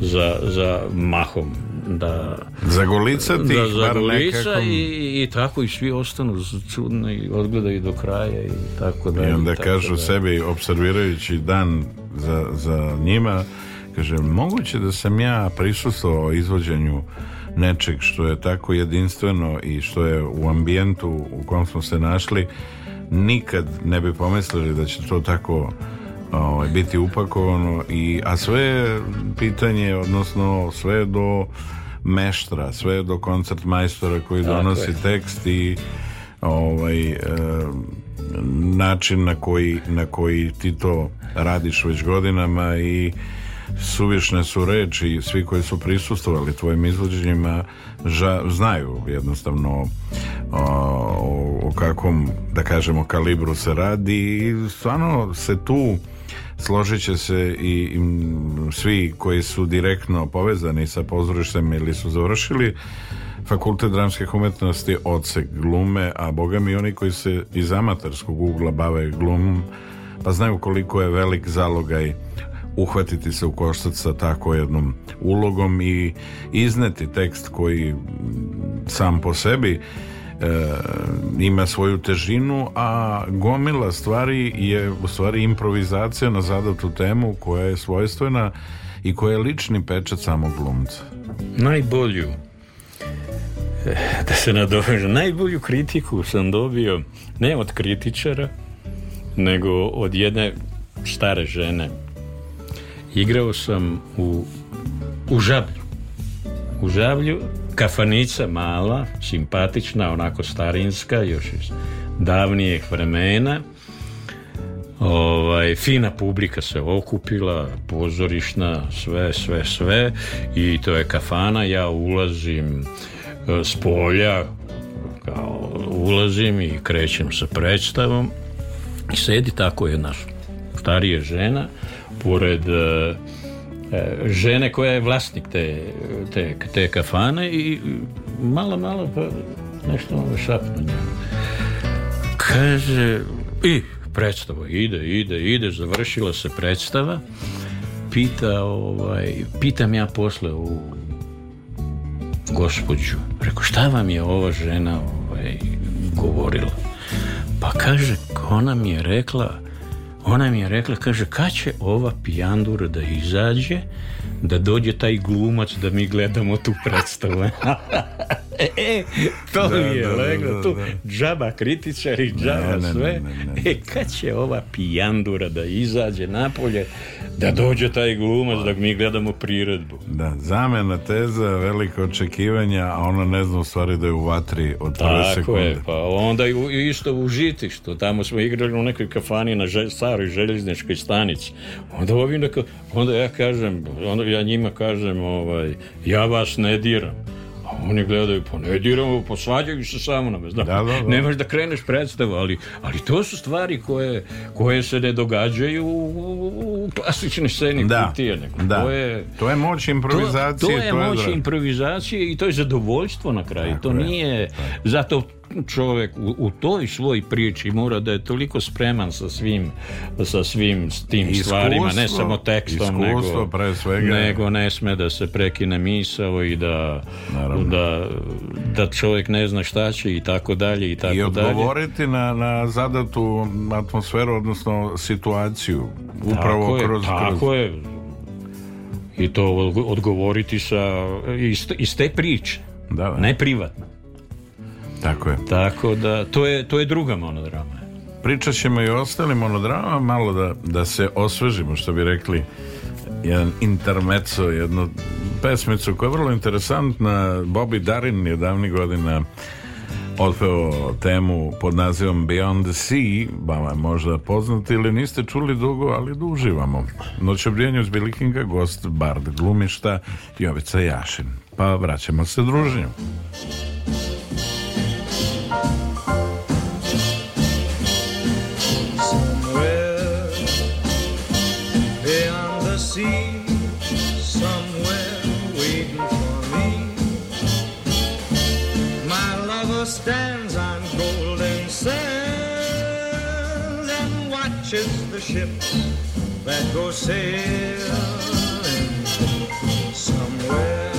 za, za mahom da Za ti da bar nekako... i, i tako i svi ostanu čudni i odgledaju do kraja i tako da i onda i kažu sebi observirajući dan za, za njima kaže moguće da sam ja o izvođenju nečeg što je tako jedinstveno i što je u ambijentu u kom smo se našli nikad ne bi pomislili da će to tako ovaj, biti upakovano i, a sve je pitanje odnosno sve do meštra, sve do koncert majstora koji donosi tekst i ovaj, način na koji, na koji ti to radiš već godinama i suvišne su reči svi koji su prisustvovali tvojim izvođenjima znaju jednostavno o, kakvom da kažemo kalibru se radi i stvarno se tu složit će se i, i svi koji su direktno povezani sa pozorištem ili su završili Fakultet dramske umetnosti odsek glume, a boga mi oni koji se iz amaterskog ugla bave glumom, pa znaju koliko je velik zalogaj uhvatiti se u koštac sa tako jednom ulogom i izneti tekst koji sam po sebi e, ima svoju težinu, a gomila stvari je u stvari improvizacija na zadatu temu koja je svojstvena i koja je lični pečat samog glumca. Najbolju da se nadovežem, najbolju kritiku sam dobio ne od kritičara, nego od jedne stare žene. Igrao sam u, u žablju. U žablju kafanica mala, simpatična, onako starinska, još iz davnijeg vremena. Ovaj, fina publika se okupila, pozorišna, sve, sve, sve i to je kafana, ja ulazim s polja kao ulazim i krećem sa predstavom i sedi tako je jedna starija žena pored e, e, žene koja je vlasnik te, te, kafane i malo, malo pa nešto ono šapnu Kaže, i predstava ide, ide, ide, završila se predstava. Pita, ovaj, pitam ja posle u gospođu, reko šta vam je ova žena ovaj, govorila? Pa kaže, ona mi je rekla, ona mi je rekla, kaže, kad će ova pijandura da izađe, da dođe taj glumac da mi gledamo tu predstavu. E, e, to da, mi je da, leglo, tu džaba kritičari, džaba sve. e, kad će ova pijandura da izađe napolje da dođe taj glumac dok mi gledamo priredbu. Da, zamena teza, veliko očekivanja, a ona ne zna u stvari da je u vatri od prve Tako sekunde. je, pa onda isto u što tamo smo igrali u nekoj kafani na staroj željezničkoj stanici. Onda, onda ja kažem, onda ja njima kažem, ovaj, ja vas ne diram. A oni gledaju, pa ne diramo, posvađaju se samo na me. Znam, da, da, Nemaš da kreneš predstavu, ali, ali to su stvari koje, koje se ne događaju u, u, u klasičnoj da, To, je, to je moć improvizacije. To, to je, to je moć improvizacije i to je zadovoljstvo na kraju. to nije, zato čovjek u, u toj svoj priči mora da je toliko spreman sa svim, sa svim tim stvarima, ne samo tekstom, nego, svega. nego ne sme da se prekine misao i da, da, da čovjek ne zna šta će i tako dalje i tako I odgovoriti na, na zadatu atmosferu, odnosno situaciju, upravo kroz, je, tako je. I to odgovoriti sa, iz, iz te priče, da, ne privatno. Tako je. Tako da, to je, to je druga monodrama. Pričat ćemo i o ostalim monodrama malo da, da se osvežimo, što bi rekli jedan intermeco, jednu pesmicu koja je vrlo interesantna. Bobby Darin je davni godina otpeo temu pod nazivom Beyond the Sea, vama je možda poznati ili niste čuli dugo, ali da uživamo. Noć obrijanju s Bilikinga, gost Bard Glumišta, Jovica Jašin. Pa vraćamo se druženju. ship that goes sailing somewhere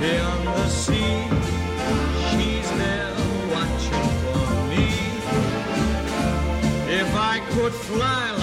beyond the sea. She's there watching for me. If I could fly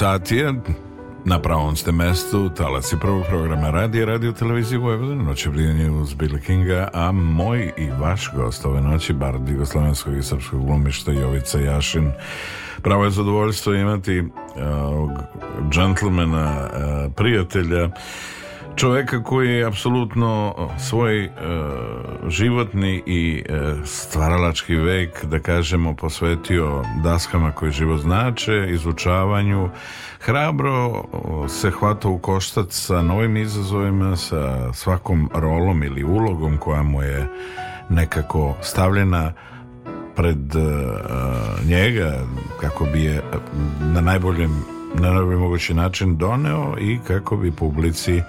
Sat je na pravom ste mestu, talac je prvog programa radije radio televizije Vojvodina, noće vrijenje uz Billy Kinga, a moj i vaš gost ove noći, bar jugoslavenskog i srpskog glumišta Jovica Jašin. Pravo je zadovoljstvo imati uh, džentlmena, eh, prijatelja, čovjeka koji je apsolutno svoj e, životni i e, stvaralački vek, da kažemo, posvetio daskama koje život znače, izučavanju. Hrabro se hvata u koštac sa novim izazovima, sa svakom rolom ili ulogom koja mu je nekako stavljena pred e, njega kako bi je na najboljem na najbolji mogući način doneo i kako bi publici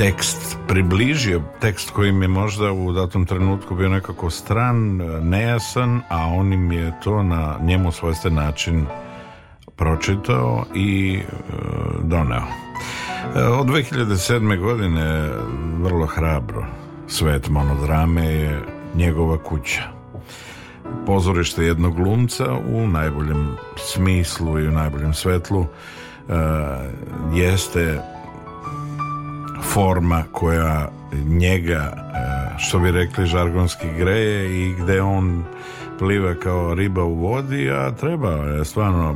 tekst približio, tekst koji mi je možda u datom trenutku bio nekako stran, nejasan, a on im je to na njemu svojstven način pročitao i e, doneo. E, od 2007. godine vrlo hrabro svet monodrame je njegova kuća. Pozorište jednog glumca u najboljem smislu i u najboljem svetlu e, jeste forma koja njega, e, što bi rekli žargonski greje i gde on pliva kao riba u vodi, a treba e, stvarno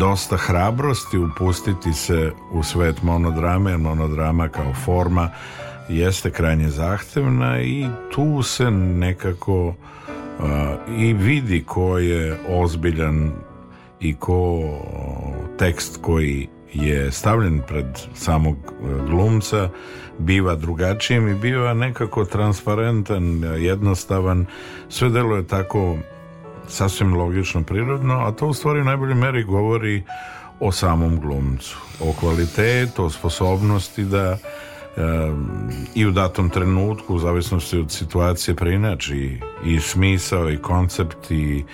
dosta hrabrosti upustiti se u svet monodrame, monodrama kao forma jeste krajnje zahtevna i tu se nekako e, i vidi ko je ozbiljan i ko tekst koji je stavljen pred samog e, glumca biva drugačijim i biva nekako transparentan, jednostavan, sve je tako sasvim logično, prirodno, a to u stvari u najboljoj meri govori o samom glumcu, o kvalitetu, o sposobnosti da i u datom trenutku u zavisnosti od situacije preinači i smisao i koncept i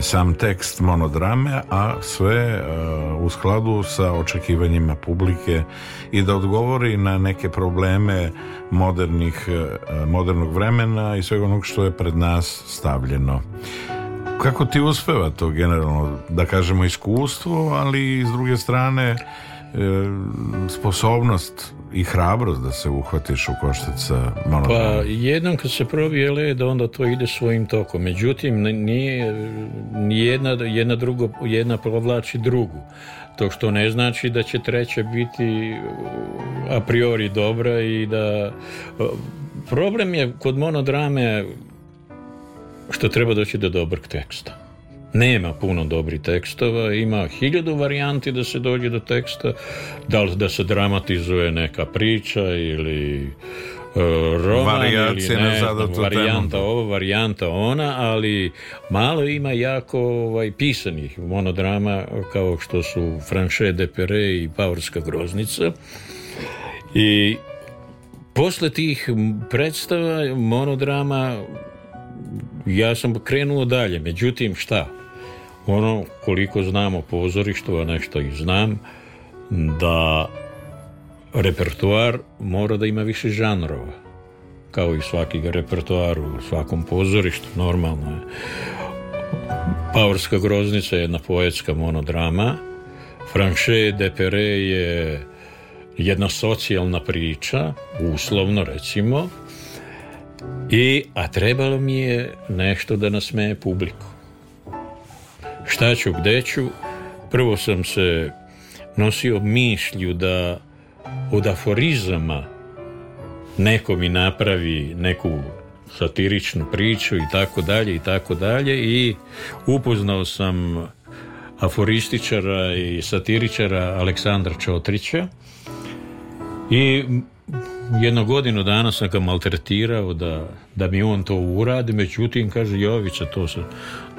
sam tekst monodrame a sve e, u skladu sa očekivanjima publike i da odgovori na neke probleme modernih, e, modernog vremena i svega onog što je pred nas stavljeno kako ti uspeva to generalno da kažemo iskustvo ali s druge strane e, sposobnost i hrabrost da se uhvatiš u sa malo Pa jednom kad se probije led onda to ide svojim tokom. Međutim nije jedna, jedna, drugo, jedna provlači drugu. To što ne znači da će treća biti uh, a priori dobra i da uh, problem je kod monodrame što treba doći do dobrog teksta nema puno dobrih tekstova, ima hiljadu varijanti da se dođe do teksta, da li da se dramatizuje neka priča ili e, roman ili ne, varijanta ovo, varijanta ona, ali malo ima jako ovaj, pisanih monodrama kao što su Franche de Pere i Paurska groznica i posle tih predstava monodrama ja sam krenuo dalje, međutim šta? Ono koliko znam o pozorištu, a nešto i znam, da repertoar mora da ima više žanrova, kao i svaki repertoar u svakom pozorištu, normalno je. Pavorska groznica je jedna poetska monodrama, Franche de Pere je jedna socijalna priča, uslovno recimo, i, a trebalo mi je nešto da nasmeje publiku šta ću, gde ću. Prvo sam se nosio mišlju da od aforizama neko mi napravi neku satiričnu priču i tako dalje i tako dalje i upoznao sam aforističara i satiričara Aleksandra Čotrića i jedno godinu dana sam ga maltretirao da, da mi on to uradi, međutim kaže Jovića to se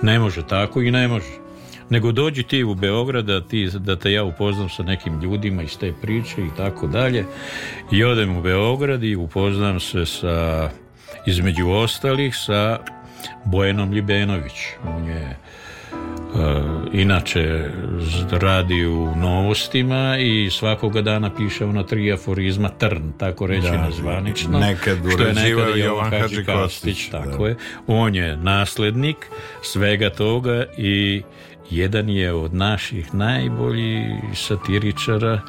ne može tako i ne može. Nego dođi ti u Beograd da, da te ja upoznam sa nekim ljudima iz te priče i tako dalje. I odem u Beograd i upoznam se sa, između ostalih, sa Bojenom Ljubenović. On je E, inače radi u novostima i svakoga dana piše ona tri aforizma trn, tako reći da, nazvanično. Nekad što je Jovan Hadži Kostić. Tako je. On je naslednik svega toga i jedan je od naših najboljih satiričara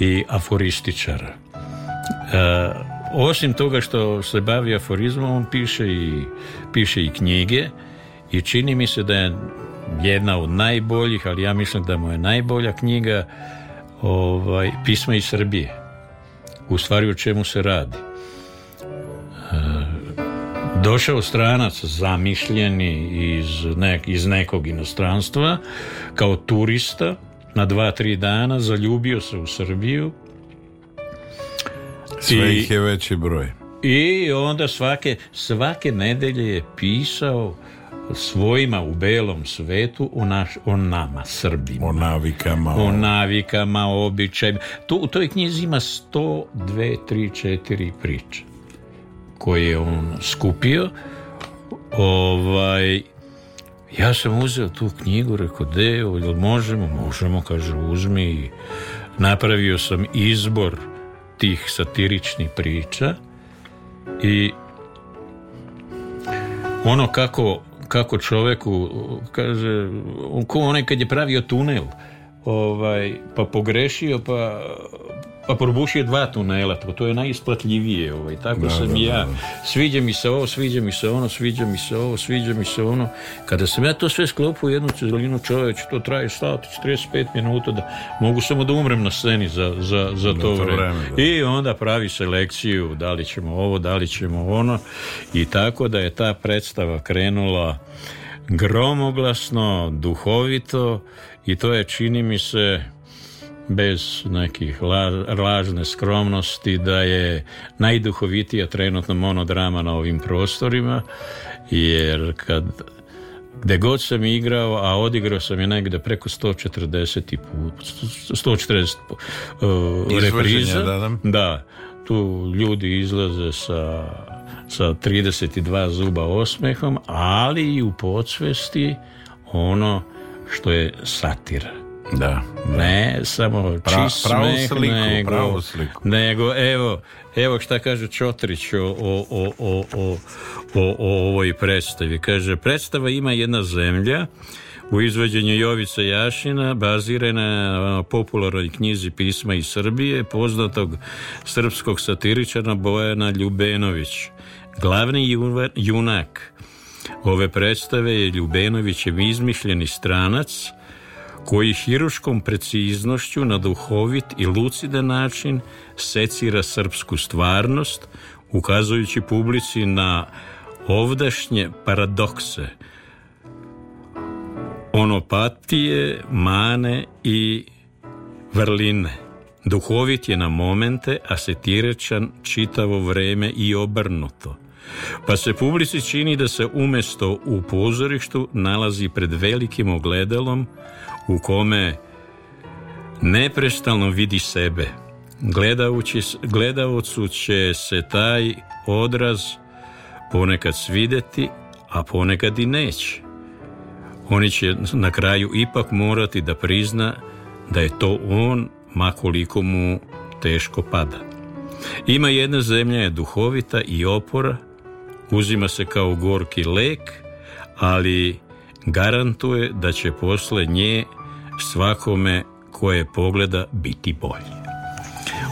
i aforističara. E, osim toga što se bavi aforizmom, on piše i, piše i knjige i čini mi se da je jedna od najboljih, ali ja mislim da mu je najbolja knjiga ovaj, Pisma iz Srbije. U stvari o čemu se radi. E, došao stranac zamišljeni iz, nek, iz nekog inostranstva kao turista na dva, tri dana, zaljubio se u Srbiju. Sve ih je veći broj. I onda svake, svake nedelje je pisao svojima u belom svetu o, naš, o nama Srbima o navikama o, navikama, običajima tu, u toj knjizi ima 100, 2, 3, 4 priče koje je on skupio ovaj ja sam uzeo tu knjigu rekao deo, jel možemo? možemo, kaže uzmi napravio sam izbor tih satiričnih priča i ono kako kako čovjeku kaže on ko onaj kad je pravio tunel ovaj, pa pogrešio pa pa probušio je dva tunela, to, to je najisplatljivije. Ovaj. Tako sam i ja. Sviđa mi se ovo, sviđa mi se ono, sviđa mi se ovo, sviđa mi se ono. Kada sam ja to sve sklopio u jednu cizelinu čoveče, to traje sat, 45 minuta, da mogu samo da umrem na sceni za, za, za to, to vreme. I onda pravi selekciju, da li ćemo ovo, da li ćemo ono. I tako da je ta predstava krenula gromoglasno, duhovito i to je čini mi se bez nekih lažne skromnosti da je najduhovitija trenutno monodrama na ovim prostorima jer kad gdje god sam igrao, a odigrao sam je negdje preko 140 put, 140 uh, repriza. Da, da. tu ljudi izlaze sa, sa 32 zuba osmehom, ali i u podsvesti ono što je satira. Da, Ne, samo pra, čist sliku, nego, sliku. evo, evo šta kaže Ćotrić o, o, o, o, o, ovoj predstavi. Kaže, predstava ima jedna zemlja u izvođenju Jovica Jašina bazirana na popularnoj knjizi pisma iz Srbije poznatog srpskog satiričara Bojana Ljubenović. Glavni junak ove predstave je Ljubenović izmišljeni stranac – koji hiruškom preciznošću na duhovit i luciden način secira srpsku stvarnost, ukazujući publici na ovdašnje paradokse, onopatije, mane i vrline. Duhovit je na momente, a tirečan čitavo vreme i obrnuto. Pa se publici čini da se umjesto u pozorištu nalazi pred velikim ogledalom, u kome neprestalno vidi sebe. Gledajući, gledavcu će se taj odraz ponekad svidjeti, a ponekad i neće. Oni će na kraju ipak morati da prizna da je to on makoliko mu teško pada. Ima jedna zemlja je duhovita i opora, uzima se kao gorki lek, ali garantuje da će posle nje svakome koje pogleda biti bolje.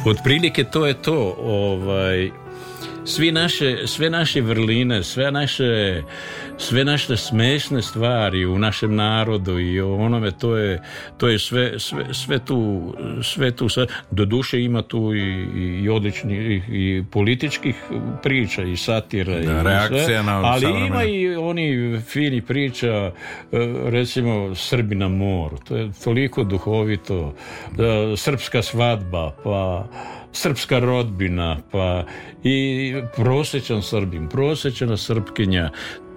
Otprilike to je to, ovaj svi naše, sve naše vrline, sve naše sve naše smešne stvari u našem narodu i onome to je, to je sve, sve, sve tu sve tu do duše ima tu i, i odličnih i političkih priča i satira i ali ima i oni fini priča e, recimo Srbi na moru to je toliko duhovito e, srpska svadba pa srpska rodbina pa i prosječan Srbin, prosječana Srpkinja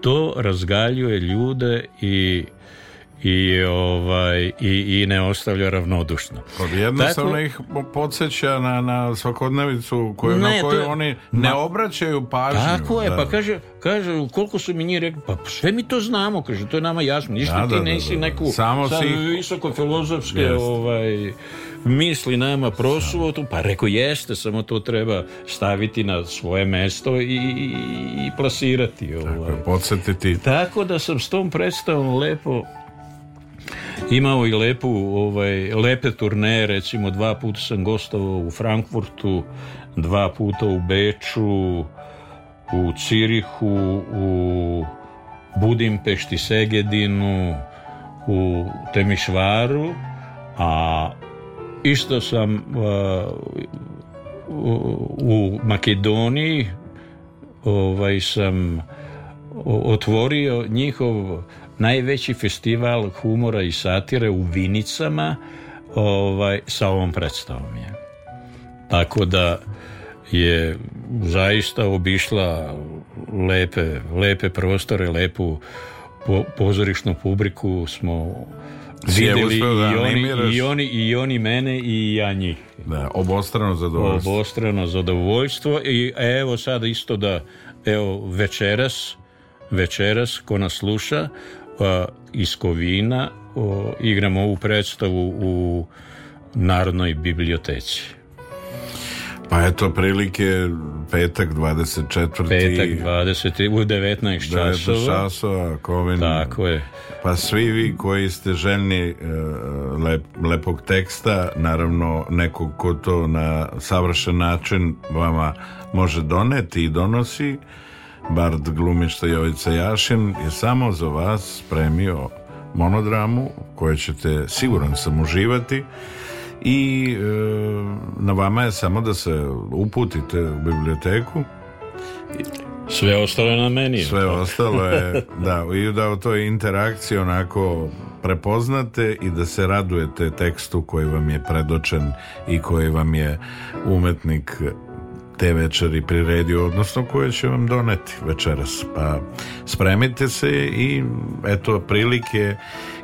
to razgaljuje ljude i i, ovaj, i, i ne ostavlja ravnodušno. Jednostavno Tako, ih podsjeća na, na svakodnevicu koju, ne, na koju oni ne obraćaju pažnju. Tako je, da. pa kaže, kaže, koliko su mi njih rekli, pa sve mi to znamo, kaže, to je nama jasno, ništa da, ti da, nisi neku Samo sam si... visoko filozofske ovaj, misli nama prosuvotu tu, pa reko jeste, samo to treba staviti na svoje mesto i, i plasirati. Ovaj. Tako, Tako da sam s tom predstavom lepo imao i lepu, ovaj, lepe turneje, recimo dva puta sam gostovao u Frankfurtu, dva puta u Beču, u Cirihu, u Budimpešti, Segedinu, u Temišvaru, a Isto sam uh, u Makedoniji ovaj sam otvorio njihov najveći festival humora i satire u Vinicama ovaj, sa ovom predstavom je. Tako da je zaista obišla lepe, lepe prostore, lepu pozorišnu publiku smo vidjeli i oni, i, oni, mene i ja njih. obostrano zadovoljstvo. Obostrano zadovoljstvo i evo sad isto da, evo večeras, večeras ko nas sluša, iz Kovina igramo ovu predstavu u Narodnoj biblioteci. Pa eto, prilike petak 24. Petak 20. u 19, 19 časova. Kovin. Tako je. Pa svi vi koji ste željni e, lep, lepog teksta, naravno nekog ko to na savršen način vama može doneti i donosi, Bard glumišta Jovica Jašin je samo za vas spremio monodramu koje ćete siguran sam uživati i e, na vama je samo da se uputite u biblioteku sve ostalo je na meni sve ostalo je da, i da u toj interakciji onako prepoznate i da se radujete tekstu koji vam je predočen i koji vam je umetnik te večeri priredio, odnosno koje će vam doneti večeras. Pa spremite se i eto prilike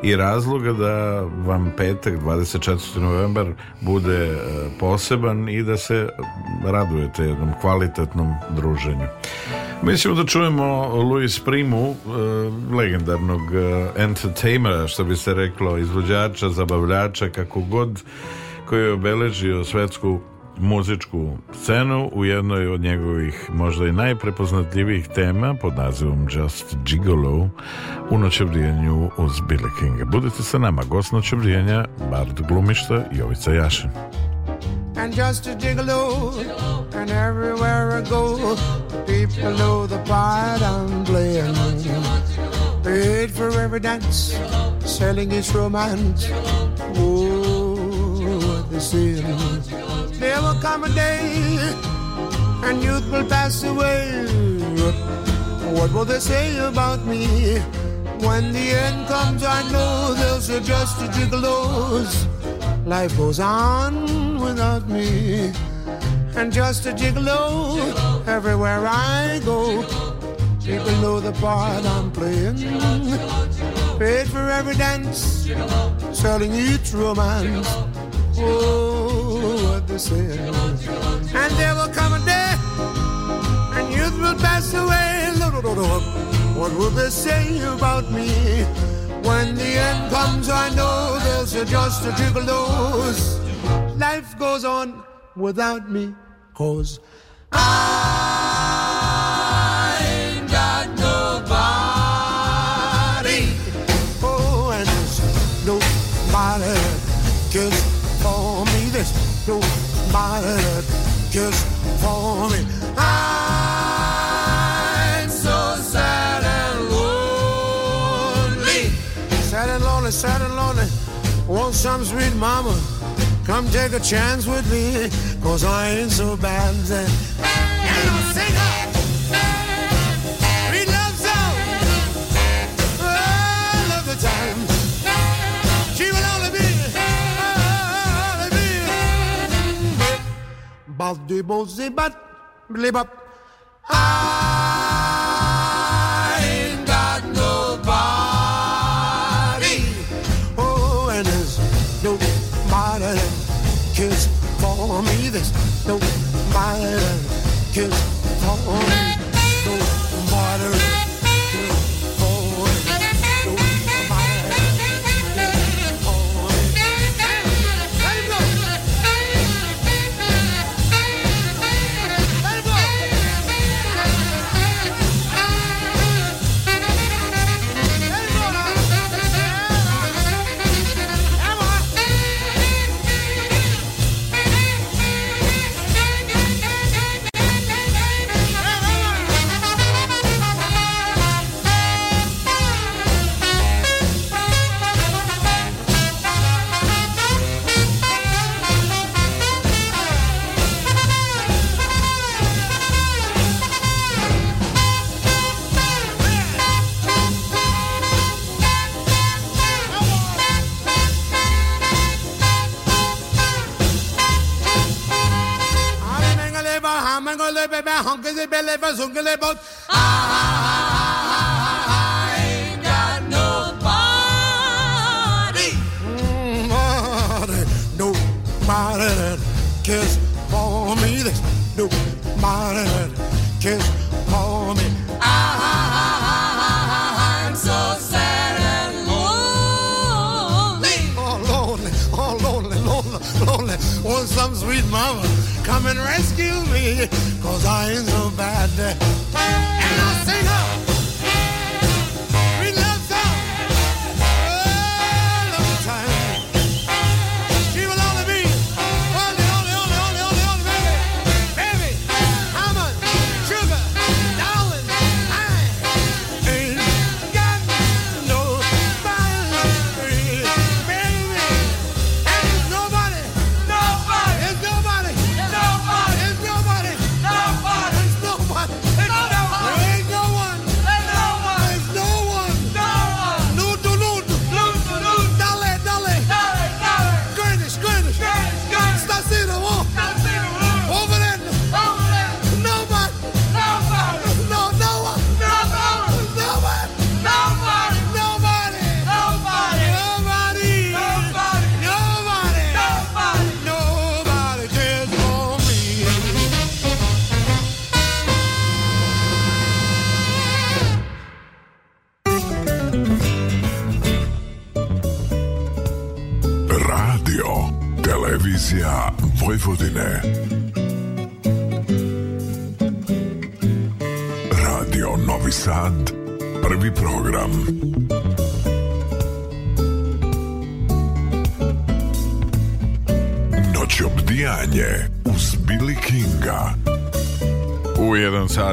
i razloga da vam petak 24. novembar bude e, poseban i da se radujete jednom kvalitetnom druženju. Mislimo da čujemo Luis Primu, e, legendarnog e, entertainera, što bi se reklo, izvođača, zabavljača, kako god, koji je obeležio svetsku muzičku scenu u jednoj od njegovih možda i najprepoznatljivijih tema pod nazivom Just Gigolo u noćevrijenju uz Billy Kinga. Budite sa nama, gost noćevrijenja, Bard Glumišta, Jovica Jašin. And just a gigolo, and everywhere I go, people know the part I'm playing. Paid for every dance, selling its romance. Ooh. sincerely. There will come a day, and youth will pass away. What will they say about me? When the end comes, I know they'll say just a gigolos. Life goes on without me. And just a gigolo, everywhere I go. People know the part I'm playing. Paid for every dance, selling each romance. Oh, what they say, And there will come a day, and youth will pass away. What will they say about me? When the end comes, I know there's just a trickle dose. Life goes on without me, cause I. just for me. I'm so sad and lonely. Sad and lonely, sad and lonely. Won't some sweet mama come take a chance with me? Cause I ain't so bad. And I'll sing I ain't got nobody. Oh, and there's nobody that for me. There's nobody that cares for me.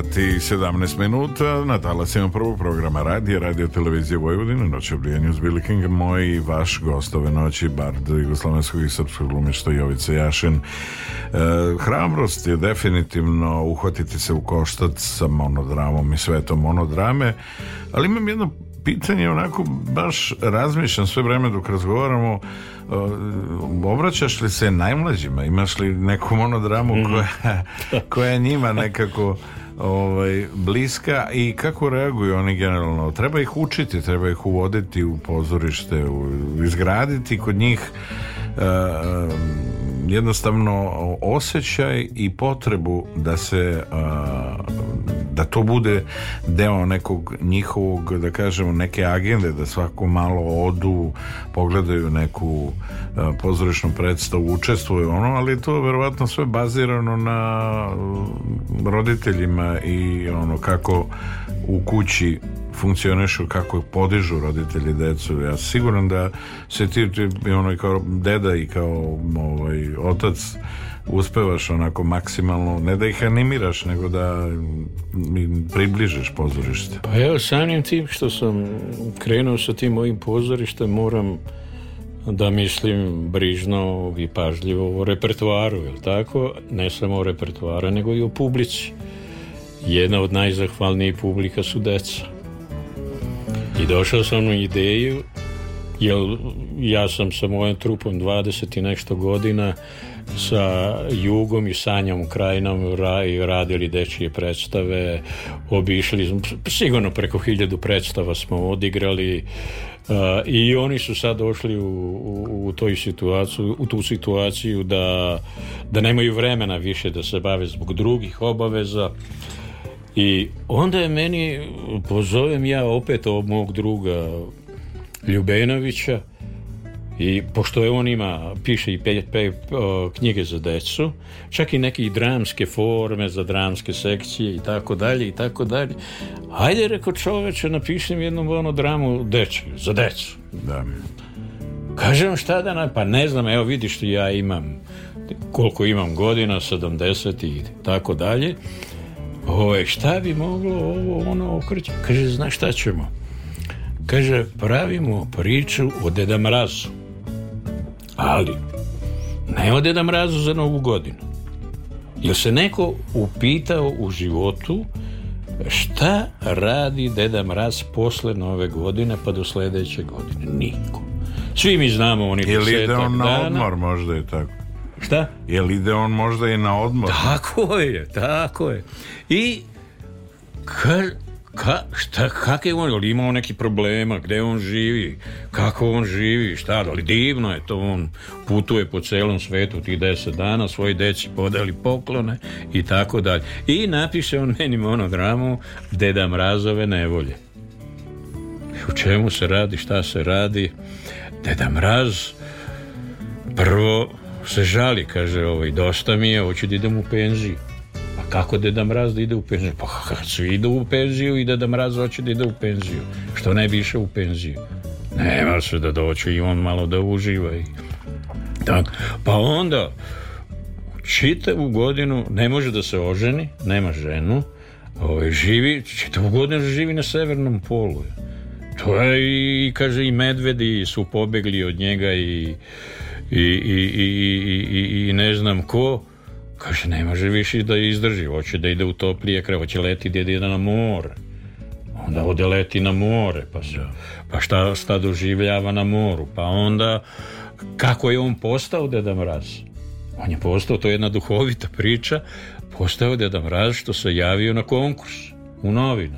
sati 17 minuta na talasima prvog programa radi radio televizije Vojvodine, noć obrijanju uz Billy moj i vaš gost ove noći, bard jugoslavenskog i srpskog glumišta Jovica Jašin. E, hrabrost je definitivno uhvatiti se u koštac sa monodramom i svetom monodrame, ali imam jedno pitanje, onako baš razmišljam sve vreme dok razgovaramo e, obraćaš li se najmlađima? Imaš li neku monodramu mhm. koja, koja njima nekako ovaj, bliska i kako reaguju oni generalno? Treba ih učiti, treba ih uvoditi u pozorište, u, izgraditi kod njih e, e, jednostavno osjećaj i potrebu da se e, da to bude deo nekog njihovog, da kažemo, neke agende, da svako malo odu, pogledaju neku e, pozorišnu predstavu, učestvuju ono, ali to je verovatno sve bazirano na mm, roditeljima i ono kako u kući funkcionišu kako podižu roditelji decu. Ja siguran da se ti, ti ono, kao deda i kao ovaj, otac uspevaš onako maksimalno, ne da ih animiraš, nego da približiš pozorište. Pa evo, samim tim što sam krenuo sa tim mojim pozorištem, moram da mislim brižno i pažljivo o repertuaru, jel tako? Ne samo o repertuaru, nego i o publici. Jedna od najzahvalnijih publika su deca. I došao sam na ideju, jer ja sam sa mojim trupom 20 i nešto godina sa Jugom i Sanjom Krajinom radili dečije predstave, obišli, sigurno preko hiljadu predstava smo odigrali, e, I oni su sad došli u, u, situaciju, u tu situaciju da, da nemaju vremena više da se bave zbog drugih obaveza. I onda je meni, pozovem ja opet ovog mog druga Ljubenovića, i pošto je on ima, piše i pe, eh, knjige za decu, čak i neke dramske forme za dramske sekcije i tako dalje i tako dalje. Hajde, reko čoveče, napišem jednu ono dramu za decu. Da. Kažem šta da na, pa ne znam, evo vidiš što ja imam koliko imam godina, 70 i tako dalje. Ove, šta bi moglo ovo ono okreći? Kaže, znaš šta ćemo? Kaže, pravimo priču o Deda Mrazu. Ali, od Deda Mrazu za novu godinu. Jel se neko upitao u životu šta radi Deda Mraz posle nove godine pa do sljedeće godine? Niko. Svi mi znamo oni Jel ide on na odmor možda je tako? Šta? Jel ide on možda i na odmor? Tako je, tako je. I kad Ka, šta, on, li imao neki problema, gdje on živi, kako on živi, šta, ali divno je to, on putuje po celom svetu tih deset dana, svoji deci podali poklone i tako dalje. I napiše on meni monodramu Deda Mrazove nevolje. U čemu se radi, šta se radi, Deda Mraz prvo se žali, kaže ovaj, dosta mi je, hoću da idem u penziju kako Deda Mraz da ide u penziju? Pa svi idu u penziju i Deda Mraz hoće da ide u penziju. Što ne bi u penziju? Nema se da doće i on malo da uživa. I... Tak. Pa onda, čitavu godinu ne može da se oženi, nema ženu, ovaj, živi, čitavu godinu živi na severnom polu. To je i, kaže, i medvedi su pobegli od njega i, i, i, i ne znam ko Kaže, ne može više da izdrži, hoće da ide u toplije kraj, hoće leti da ide na more. Onda ode leti na more, pa, se, pa šta, šta doživljava na moru, pa onda kako je on postao Deda Mraz? On je postao, to je jedna duhovita priča, postao Deda Mraz što se javio na konkurs u novinu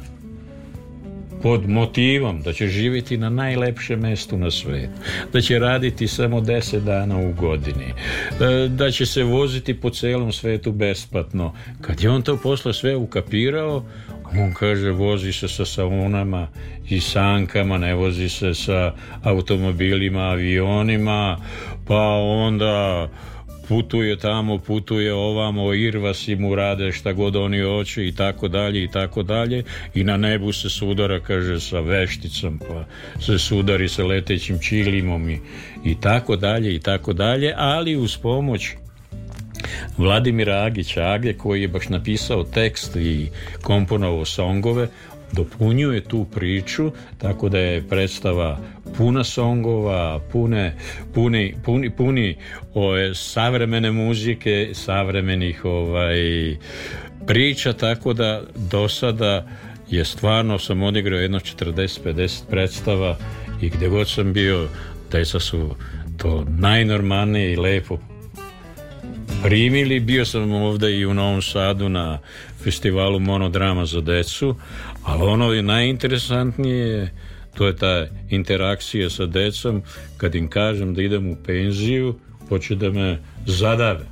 pod motivom da će živjeti na najlepšem mjestu na svijetu, da će raditi samo 10 dana u godini, e, da će se voziti po celom svetu besplatno. Kad je on to posle sve ukapirao, on kaže vozi se sa saunama i sankama, ne vozi se sa automobilima, avionima, pa onda putuje tamo, putuje ovamo, Irvasi mu rade šta god oni hoće i tako dalje i tako dalje i na nebu se sudara, kaže, sa vešticom, pa se sudari sa letećim čilimom i, tako dalje i tako dalje, ali uz pomoć Vladimira Agića Age koji je baš napisao tekst i komponovao songove dopunjuje tu priču, tako da je predstava puna songova, pune, puni, puni, puni savremene muzike, savremenih ovaj, priča, tako da do sada je stvarno sam odigrao jedno 40-50 predstava i gdje god sam bio, deca su to najnormalnije i lepo primili. Bio sam ovdje i u Novom Sadu na festivalu Monodrama za decu, ali ono je najinteresantnije, to je ta interakcija sa decom, kad im kažem da idem u penziju, hoće da me zadave.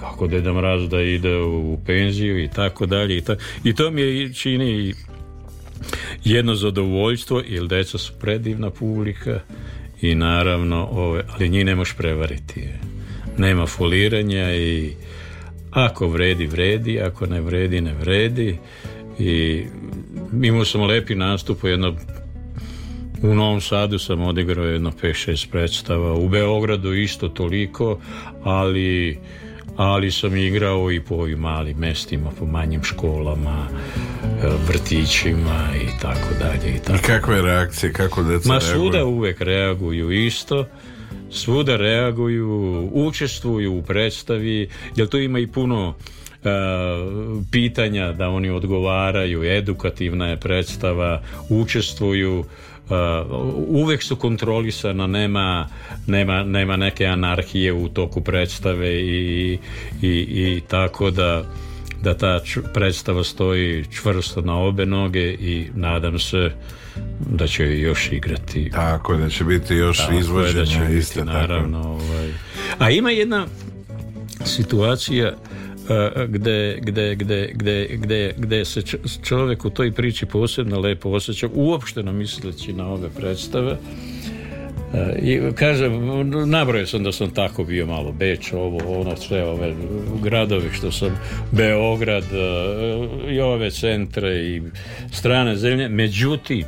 Kako Deda Mraz da ide u penziju i tako dalje. I, I to mi čini jedno zadovoljstvo, jer deca su predivna publika i naravno, ove, ali njih ne možeš prevariti. Nema foliranja i ako vredi, vredi, ako ne vredi, ne vredi i imao sam lepi nastup u jedno u Novom Sadu sam odigrao jedno 5-6 predstava, u Beogradu isto toliko, ali ali sam igrao i po ovim malim mestima, po manjim školama, e, vrtićima i tako dalje. I, tako. kakve reakcije, kako deca Ma reaguju? svuda uvek reaguju isto, svuda reaguju, učestvuju u predstavi, jer to ima i puno E, pitanja da oni odgovaraju, edukativna je predstava, učestvuju e, uvek su kontrolisana nema, nema, nema neke anarhije u toku predstave i, i, i tako da da ta predstava stoji čvrsto na obe noge i nadam se da će još igrati. Tako da će biti još tako izvođenja da naravno, Ovaj. A ima jedna situacija E, gde, gde, gde, gde, se čovjek u toj priči posebno lepo osjeća, uopšteno misleći na ove predstave. E, I kaže, nabrojao sam da sam tako bio malo Beč, ovo, ono, sve ove gradovi što sam, Beograd e, i ove centre i strane zemlje. Međutim,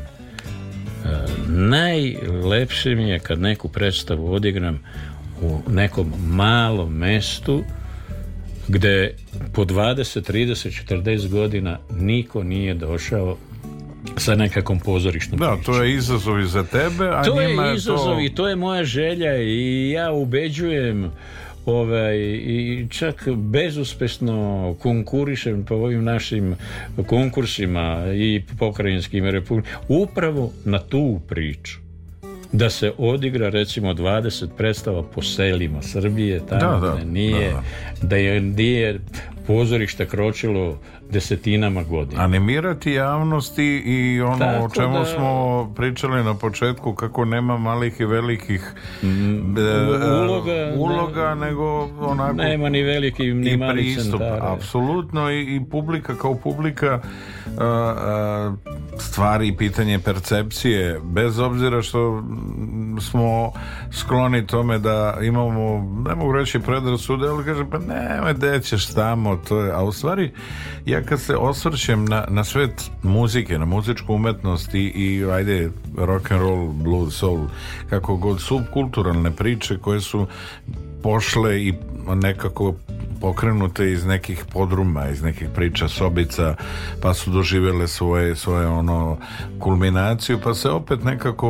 najlepše mi je kad neku predstavu odigram u nekom malom mestu gdje po 20, 30, 40 godina niko nije došao sa nekakvom pozorišnom Da, priču. to je izazov i za tebe, a to njima je izazovi, to... je moja želja i ja ubeđujem ovaj, i čak bezuspesno konkurišem po ovim našim konkursima i pokrajinskim republikama upravo na tu priču da se odigra recimo 20 predstava po selima Srbije, tamo da, nije, da. da je nije pozorište kročilo desetinama godina. Animirati javnosti i ono o čemu smo pričali na početku kako nema malih i velikih mm, e, e, uloga, uloga nego onako nema ni velikih ni malih apsolutno i, publika kao publika e, stvari i pitanje percepcije bez obzira što smo skloni tome da imamo ne mogu reći predrasude ali kaže pa nemoj tamo to je a u stvari ja kad se osvrćem na, na svet muzike, na muzičku umetnost i, i ajde rock and roll, blues, soul, kako god subkulturalne priče koje su pošle i nekako pokrenute iz nekih podruma, iz nekih priča sobica, pa su doživjele svoje, svoje ono kulminaciju, pa se opet nekako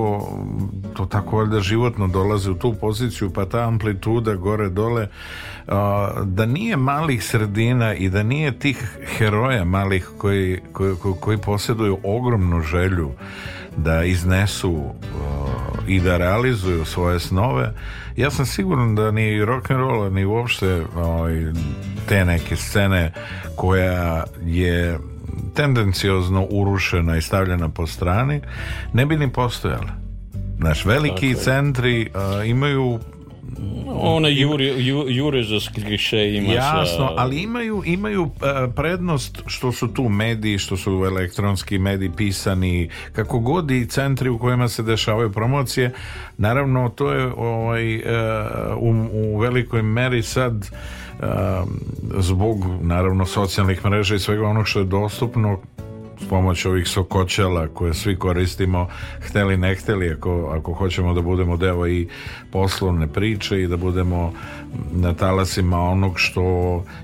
to tako valjda životno dolazi u tu poziciju, pa ta amplituda gore dole, da nije malih sredina i da nije tih heroja malih koji, koji, koji posjeduju ogromnu želju da iznesu i da realizuju svoje snove ja sam siguran da ni rock'n'roll ni uopšte ovaj, te neke scene koja je tendenciozno urušena i stavljena po strani ne bi ni postojala Naš veliki centri imaju ona jure, za ima Jasno, ali imaju, imaju e, prednost što su tu mediji, što su elektronski mediji pisani, kako god i centri u kojima se dešavaju promocije. Naravno, to je ovaj, e, u, u velikoj meri sad e, zbog naravno socijalnih mreža i svega onog što je dostupno s pomoć ovih sokočela koje svi koristimo hteli ne hteli ako, ako hoćemo da budemo deo i poslovne priče i da budemo na talasima onog što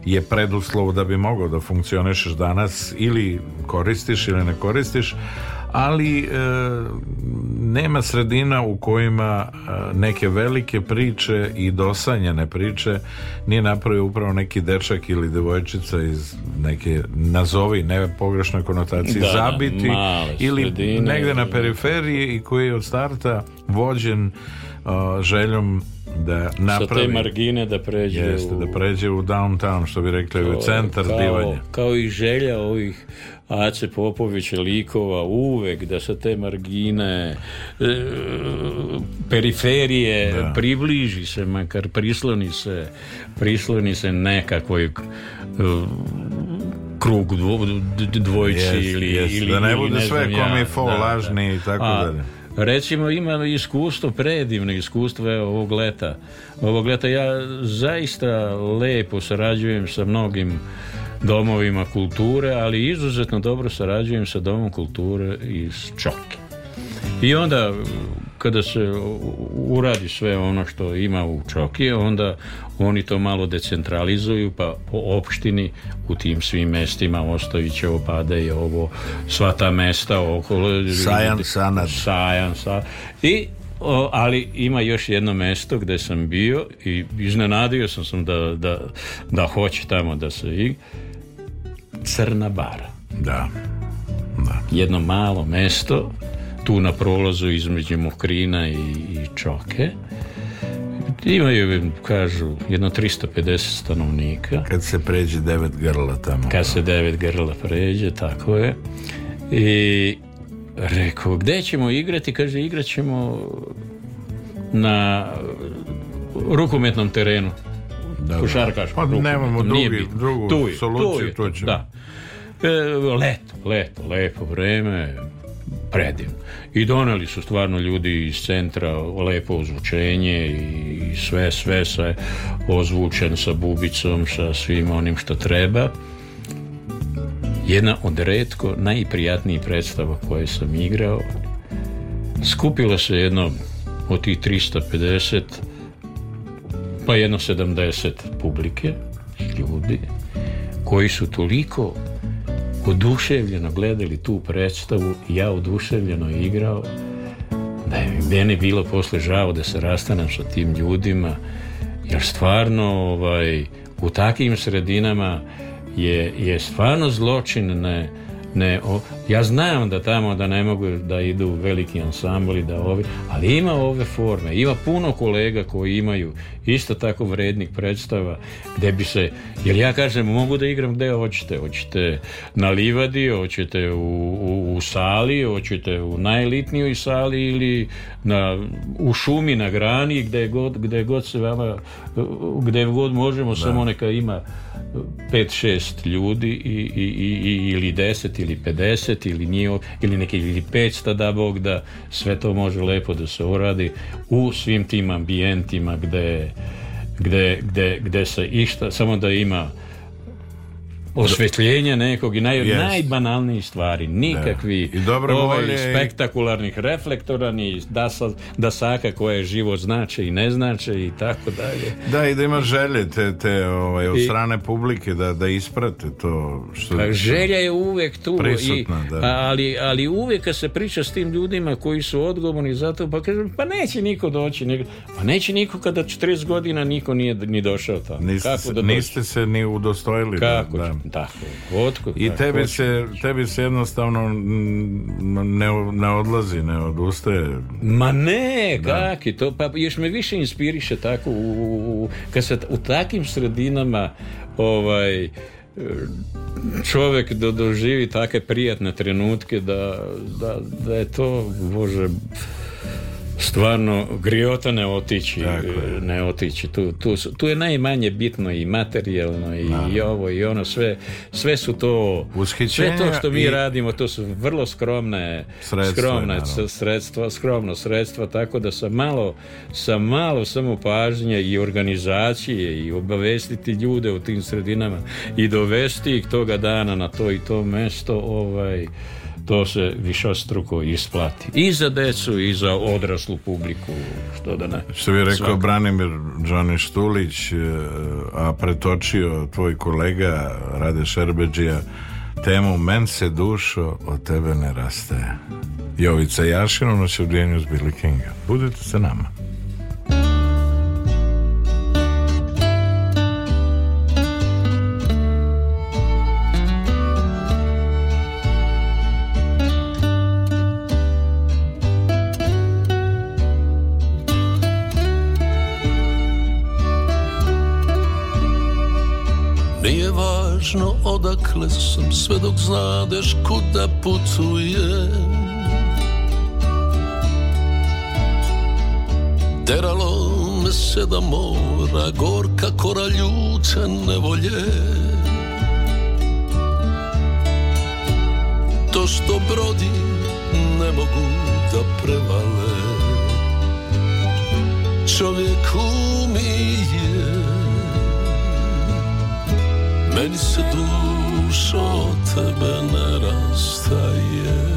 je preduslov da bi mogao da funkcionišeš danas ili koristiš ili ne koristiš ali e, nema sredina u kojima e, neke velike priče i dosanjene priče nije napravio upravo neki dečak ili devojčica iz neke nazovi ne pogrešnoj konotaciji zabiti ili negde na periferiji i koji je od starta vođen e, željom da napravi sa te margine da pređe jeste, u... da pređe u downtown što bi rekli u centar kao, divanja kao i želja ovih Ace Popoviće likova uvek da sa te margine e, periferije približi se makar prisloni se prisloni se nekakvoj e, krug dvojci yes, ili, yes. ili da ne bude ne sve komifo fo lažni i tako dalje recimo ima iskustvo predivno iskustvo ovog leta ovog leta ja zaista lepo sarađujem sa mnogim domovima kulture, ali izuzetno dobro sarađujem sa domom kulture iz Čokije I onda kada se uradi sve ono što ima u Čoki, onda oni to malo decentralizuju, pa po opštini u tim svim mestima ostaviće opada i ovo, sva ta mesta okolo. Sajan, Sanad. I ali ima još jedno mesto Gde sam bio i iznenadio sam, sam da, da, da hoće tamo da se igra Crna bara. Da. da. Jedno malo mesto tu na prolazu između Mokrina i, i Čoke. Imaju, kažu, jedno 350 stanovnika. Kad se pređe devet grla tamo. Kad se devet grla pređe, tako je. I rekao, gdje ćemo igrati? Kaže, igrat ćemo na rukometnom terenu da, pa, Nemamo drugi, drugu tu je, soluciju, tu je, da. E, leto, leto, lepo vreme, predivno. I doneli su stvarno ljudi iz centra lepo ozvučenje i sve, sve sa ozvučen sa bubicom, sa svim onim što treba. Jedna od redko najprijatnijih predstava koje sam igrao Skupila se jedno od tih 350 pa jedno 70 publike, ljudi, koji su toliko oduševljeno gledali tu predstavu, ja oduševljeno igrao, da je meni bilo posle žao da se rastanem sa tim ljudima, jer stvarno ovaj, u takvim sredinama je, je stvarno zločin ne, ne, ja znam da tamo da ne mogu da idu veliki ansambli, da ovi, ali ima ove forme, ima puno kolega koji imaju isto tako vrednih predstava gdje bi se, jer ja kažem mogu da igram gdje hoćete, hoćete na livadi, hoćete u, u, sali, hoćete u najelitnijoj sali ili na, u šumi na grani gdje god, gdje god se vama gdje god možemo, samo neka ima 5-6 ljudi i, i, i, ili 10 ili 50 ili nije, ili neki ili 500 da Bog da, sve to može lepo da se uradi u svim tim ambijentima gde, gde, gde, gde se išta, samo da ima Osvjetljenje nekog i naj, najbanalnijih stvari nikakvi ovaj, spektakularnih reflektora ni dasa, dasaka koje život znače i ne znače i tako dalje da i da ima želje te, te ovaj, od strane publike da, da isprate to što pa, želja je uvijek tu i, Ali, ali uvijek kad se priča s tim ljudima koji su odgovorni za to pa kažem pa neće niko doći pa neće niko kada 40 godina niko nije ni došao tamo niste, kako da niste se ni udostojili da, da. Da. I tebi se, tebi se jednostavno ne, ne odlazi, ne odustaje. Ma ne, kaki, to pa još me više inspiriše tako u, u, kad se u takvim sredinama ovaj e, čovjek doživi takve prijatne trenutke da, da, da je to bože stvarno griota ne otići, ne otići. Tu, tu, tu, je najmanje bitno i materijalno i, ovo i ono sve, sve su to sve to što mi radimo, to su vrlo skromne sredstva, skromne sredstva, skromno sredstva, tako da sa malo sa malo samo i organizacije i obavestiti ljude u tim sredinama i dovesti ih toga dana na to i to mesto ovaj to se višastruko isplati. I za decu i za odraslu publiku. Što da ne. Što bi rekao Branimir Đani Štulić, e, a pretočio tvoj kolega Rade Šerbeđija temu Men se dušo od tebe ne raste. Jovica Jašin u noćevdjenju s Billy Kinga. Budite sa nama. tačno odakle sam Sve dok znadeš kuda putuje Deralo me da mora, gorka kora nevolje To što brodi ne mogu da prevale Čovjeku mi Meni se dušo tebe ne rastaje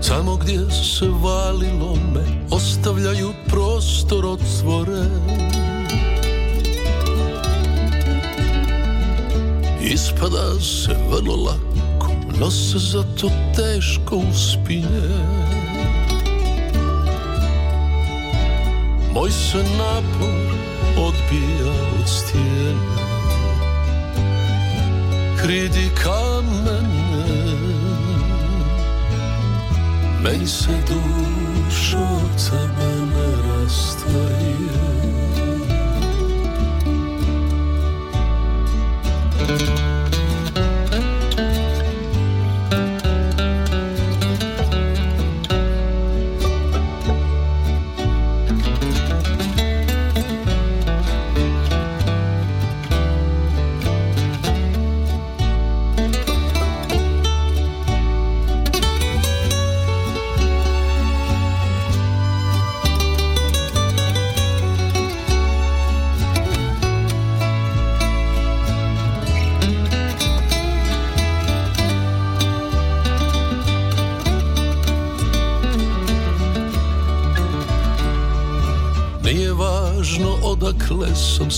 Samo gdje se valilo me Ostavljaju prostor otvoren Ispada se vrlo lako No se zato teško uspije Moj se napor od und Kridi kamene Meni se dušo od tebe ne rastaje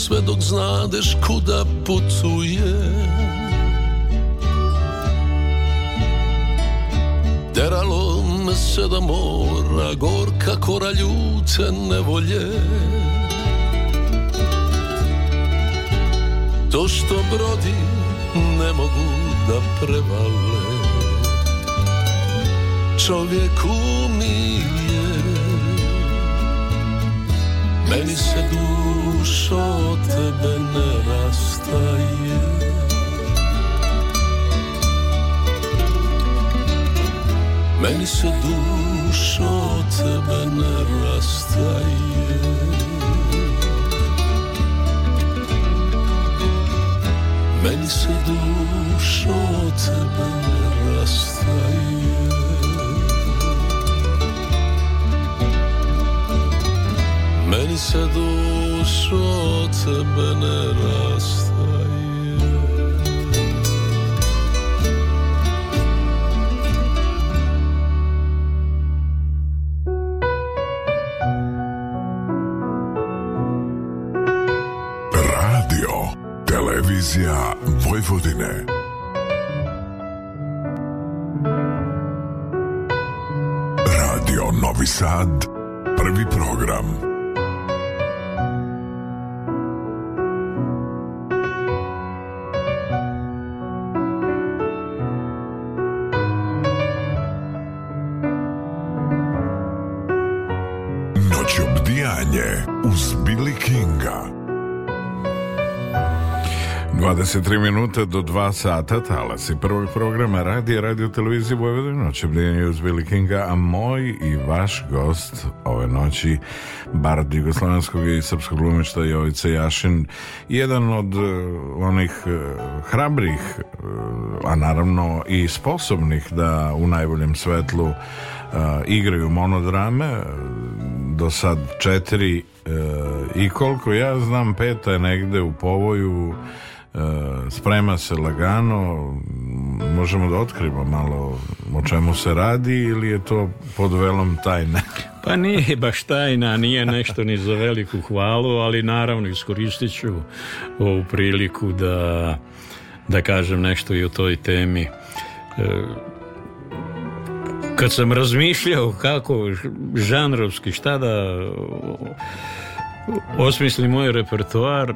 sve dok znadeš kuda putuje deralo me se da mora gorka kora ne volje To što brodi ne mogu da prevale Čovjeku mi Meni se duže dušo od tebe ne rastaje Meni se dušo od tebe ne rastaje Meni se dušo od tebe ne rastaje Meni se dušo ușor să bănărasă. 23 minuta do 2 sata i prvog programa radije radio televizije Vojvodina očebljenje uz Billy Kinga a moj i vaš gost ove noći bard jugoslavenskog i srpskog glumešta Jovica Jašin jedan od e, onih uh, hrabrih e, a naravno i sposobnih da u najboljem svetlu igraju monodrame do sad četiri i koliko ja znam peta je negde u povoju E, sprema se lagano možemo da otkrimo malo o čemu se radi ili je to pod velom tajne pa nije baš tajna nije nešto ni za veliku hvalu ali naravno iskoristit ću ovu priliku da da kažem nešto i o toj temi e, kad sam razmišljao kako žanrovski šta da osmisli moj repertoar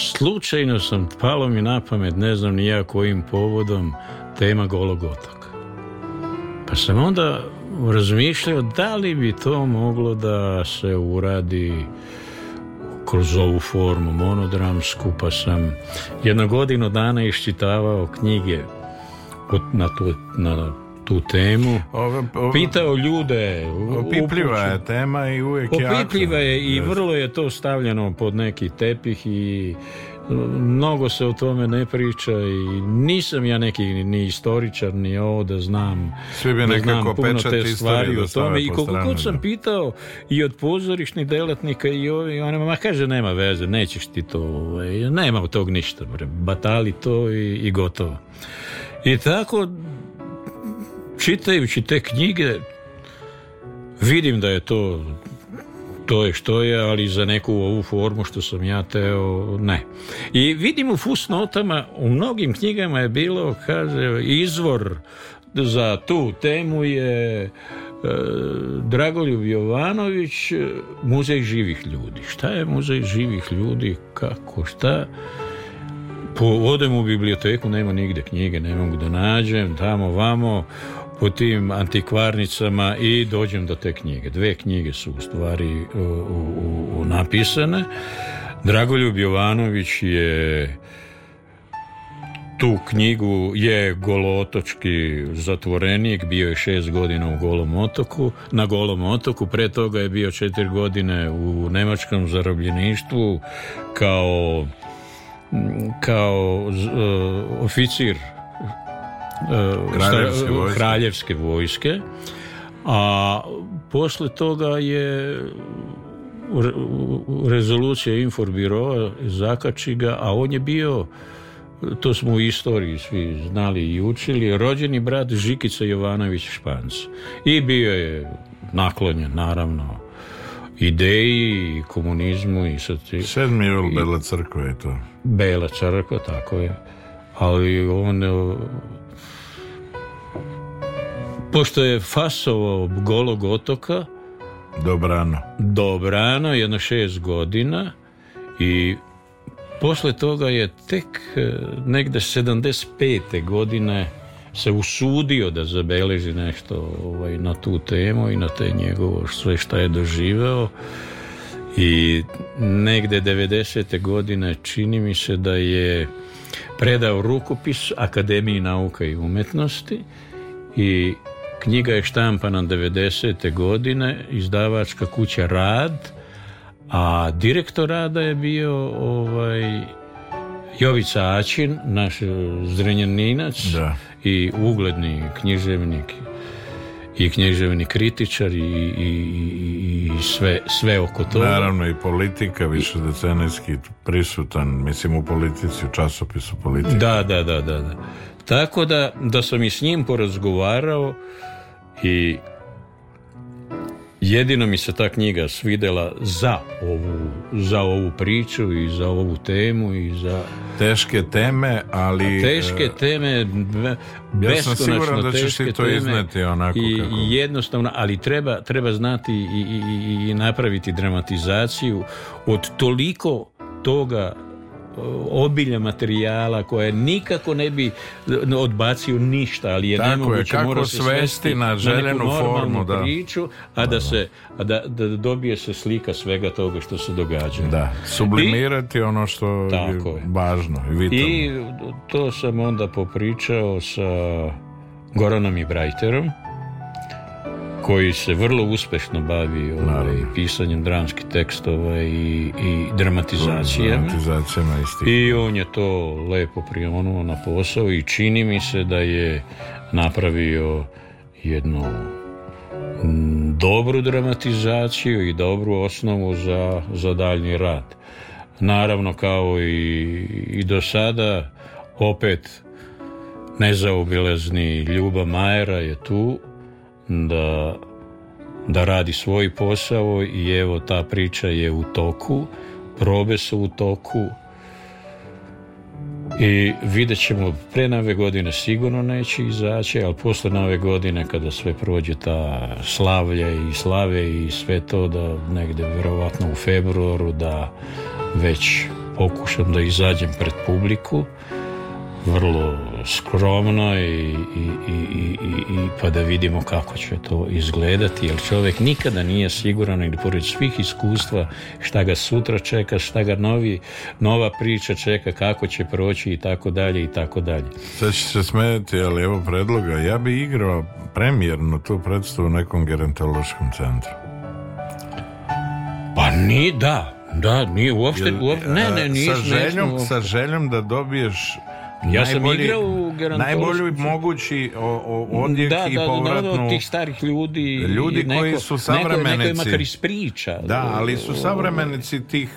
Slučajno sam, palo mi na pamet, ne znam ni ja kojim povodom, tema Golog otoka. Pa sam onda razmišljao da li bi to moglo da se uradi kroz ovu formu monodramsku, pa sam jedno godinu dana iščitavao knjige na, tu, na tu temu. Pitao ljude. Opipljiva je tema i uvijek je je i vrlo je to stavljeno pod neki tepih i e, mnogo se o tome ne priča i nisam ja neki ni historičar ni ovo da znam Svi bi da znam puno te stvari o tome i koliko god sam pitao i od pozorišnih delatnika i ovi, ona ma kaže nema veze, nećeš ti to ovaj, nema od tog ništa, batali to i, i gotovo i tako čitajući te knjige vidim da je to to je što je, ali za neku ovu formu što sam ja teo, ne. I vidim u fusnotama, u mnogim knjigama je bilo, kaže, izvor za tu temu je e, Dragoljub Jovanović, muzej živih ljudi. Šta je muzej živih ljudi, kako, šta? Po, odem u biblioteku, nema nigde knjige, ne mogu da nađem, tamo, vamo, po tim antikvarnicama i dođem do te knjige. Dve knjige su u stvari e, u, u, napisane. Dragoljub Jovanović je tu knjigu je golotočki zatvorenik, bio je šest godina u Golom otoku, na Golom otoku, pre toga je bio četiri godine u nemačkom zarobljeništvu kao, kao e, oficir kraljevske, vojske. kraljevske vojske a posle toga je rezolucija Inforbiro zakači ga, a on je bio to smo u istoriji svi znali i učili, rođeni brat Žikica Jovanović Španc. I bio je naklonjen, naravno, ideji i komunizmu i sad... Sedmi je Bela crkva je to. Bela crkva, tako je. Ali on Pošto je Fasovo golog otoka Dobrano Dobrano, jedno šest godina I posle toga je tek e, negde 75. godine se usudio da zabeleži nešto ovaj, na tu temu i na te njegovo sve šta je doživeo i negde 90. godine čini mi se da je predao rukopis Akademiji nauka i umetnosti i Knjiga je štampana 90. godine, izdavačka kuća Rad, a direktor Rada je bio ovaj, Jovica Ačin, naš eh, zrenjaninac i ugledni književnik i knježevni kritičar i, i, i sve, sve oko toga. Naravno i politika, više decenijski prisutan, mislim u politici, u časopisu politika. Da, da, da, da. da. Tako da, da sam i s njim porazgovarao i Jedino mi se ta knjiga svidela za ovu, za ovu priču i za ovu temu i za... Teške teme, ali... teške e, teme, ja sam siguran da ćeš ti to izneti onako i, jednostavno, ali treba, treba znati i, i, i napraviti dramatizaciju od toliko toga obilja materijala koje nikako ne bi odbacio ništa, ali je Tako nemoguće je, kako mora svesti na željenu formu da. priču, a da se da, dobije se slika svega toga što se događa. Da, sublimirati ono što je važno i I to sam onda popričao sa Goranom i Brajterom koji se vrlo uspješno bavi ovaj, pisanjem dramskih tekstova i, i dramatizacijama. I on je to lepo prionuo na posao i čini mi se da je napravio jednu dobru dramatizaciju i dobru osnovu za, za daljnji rad. Naravno kao i, i do sada opet nezaobilazni Ljuba Majera je tu da, da radi svoj posao i evo ta priča je u toku, probe su u toku i vidjet ćemo pre nove godine sigurno neće izaći, ali posle nove godine kada sve prođe ta slavlja i slave i sve to da negde vjerovatno u februaru da već pokušam da izađem pred publiku vrlo skromno i, i, i, i, pa da vidimo kako će to izgledati jer čovjek nikada nije siguran ili pored svih iskustva šta ga sutra čeka, šta ga novi, nova priča čeka, kako će proći i tako dalje i tako dalje. Sad će se smetiti ali evo predloga. Ja bi igrao premijerno tu predstavu u nekom gerontološkom centru. Pa ni, da, da, nije uopšte, uopšte ne, ne, sa željom da dobiješ ja najbolji, sam igrao u Najbolji mogući odjek da, i da, povratnu... Da, od tih starih ljudi. Ljudi neko, koji su savremenici. Neko, neko makar ispriča. Da, ali su savremenici tih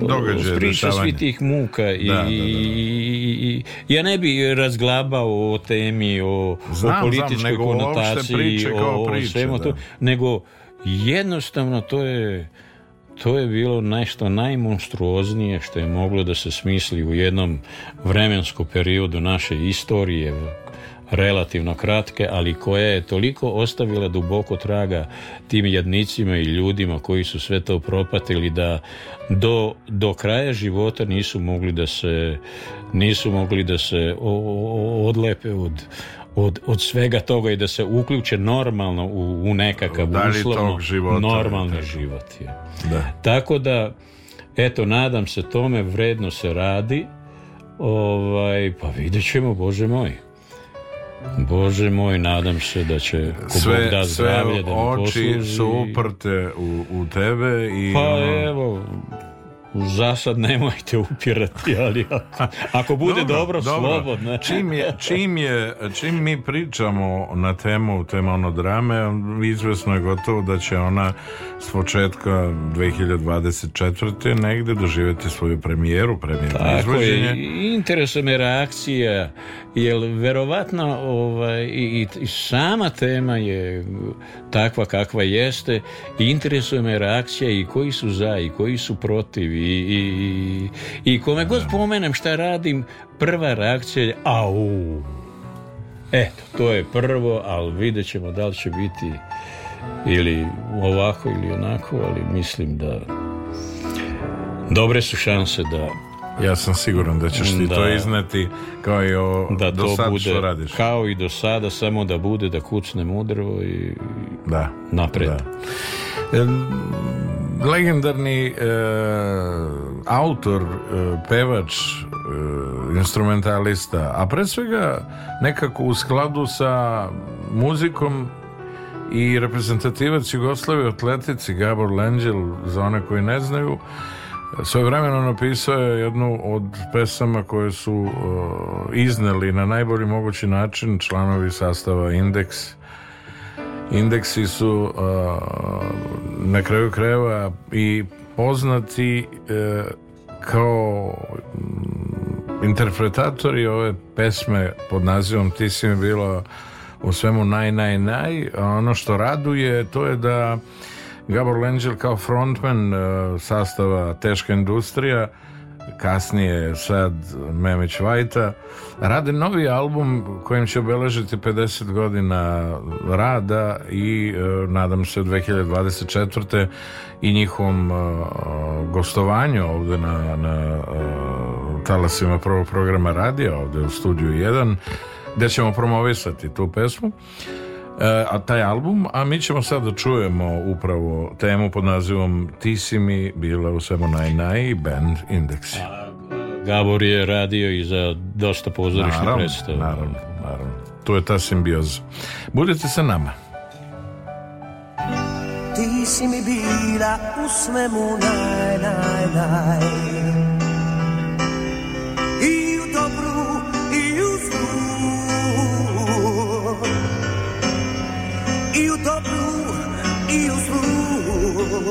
događaja. Priča svi tih muka i, da, da, da. I, ja ne bi razglabao o temi, o, znam, o političkoj znam, konotaciji, priče kao priče, Da. o svemu to, nego jednostavno to je to je bilo nešto najmonstruoznije što je moglo da se smisli u jednom vremenskom periodu naše istorije, relativno kratke, ali koja je toliko ostavila duboko traga tim jadnicima i ljudima koji su sve to propatili da do, do kraja života nisu mogli da se nisu mogli da se odlepe od od, od svega toga i da se uključe normalno u, nekakav uslovno života, normalni tako. život je. Da. Tako da, eto, nadam se tome, vredno se radi, ovaj, pa vidjet ćemo, Bože moj. Bože moj, nadam se da će sve, da zdravlje, sve da oči su uprte u, u tebe i pa ono- evo u zasad nemojte upirati, ali ako, bude dobro, dobro, slobodno. Čim, je, čim, je, čim mi pričamo na temu te monodrame, izvesno je gotovo da će ona s početka 2024. negde doživjeti svoju premijeru, premijeru Tako je, interesuje me reakcija jer verovatno ovaj, i, i sama tema je takva kakva jeste i interesuje me reakcija i koji su za i koji su protiv i, i, i kome god spomenem šta radim prva reakcija je au eto to je prvo ali vidjet ćemo da li će biti ili ovako ili onako ali mislim da dobre su šanse da ja sam siguran da ćeš ti to izneti kao i da do to bude, radiš. Kao i do sada, samo da bude da kucne mudro i da, napred. E, legendarni e, autor, e, pevač, instrumentalista, a pre svega nekako u skladu sa muzikom i reprezentativac Jugoslavije atletici Gabor Lenđel, za one koji ne znaju, Svoje vremeno napisao je jednu od pesama koje su e, izneli na najbolji mogući način članovi sastava Indeks. Indeksi su e, na kraju krajeva i poznati e, kao mm, interpretatori ove pesme pod nazivom Ti si mi bila u svemu naj, naj, naj. ono što raduje to je da Gabor Lenđel kao frontman e, sastava Teška industrija kasnije sad Memić Vajta rade novi album kojim će obeležiti 50 godina rada i e, nadam se 2024. i njihovom e, gostovanju ovdje na, na talasima prvog programa radija ovdje u studiju 1 gdje ćemo promovisati tu pesmu E, a taj album, a mi ćemo sad da čujemo upravo temu pod nazivom Ti si mi bila u svemu naj naj band Index. Gabor je radio i za dosta pozorišnih predstava. Naravno, naravno. To je ta simbioza. Budite sa nama. Ti si mi bila u svemu naj naj naj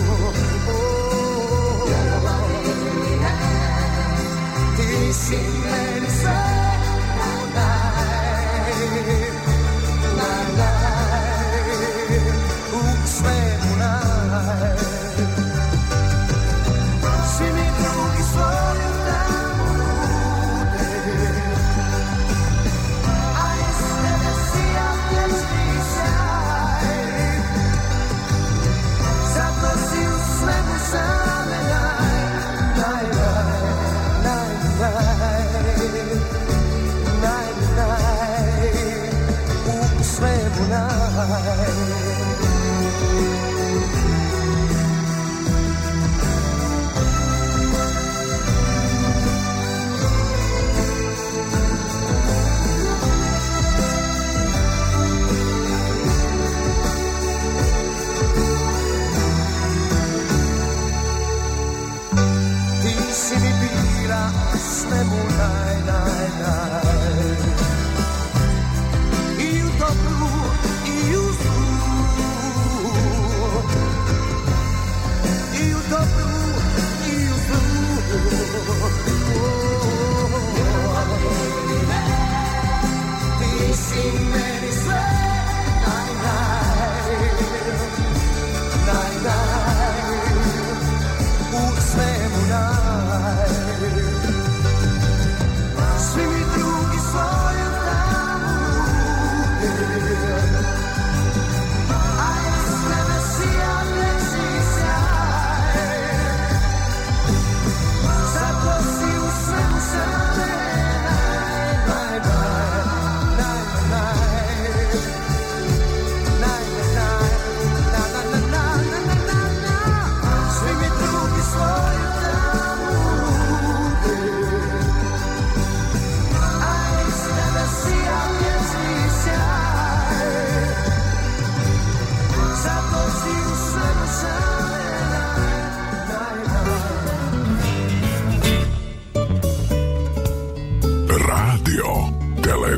oh, oh, oh. Ensina.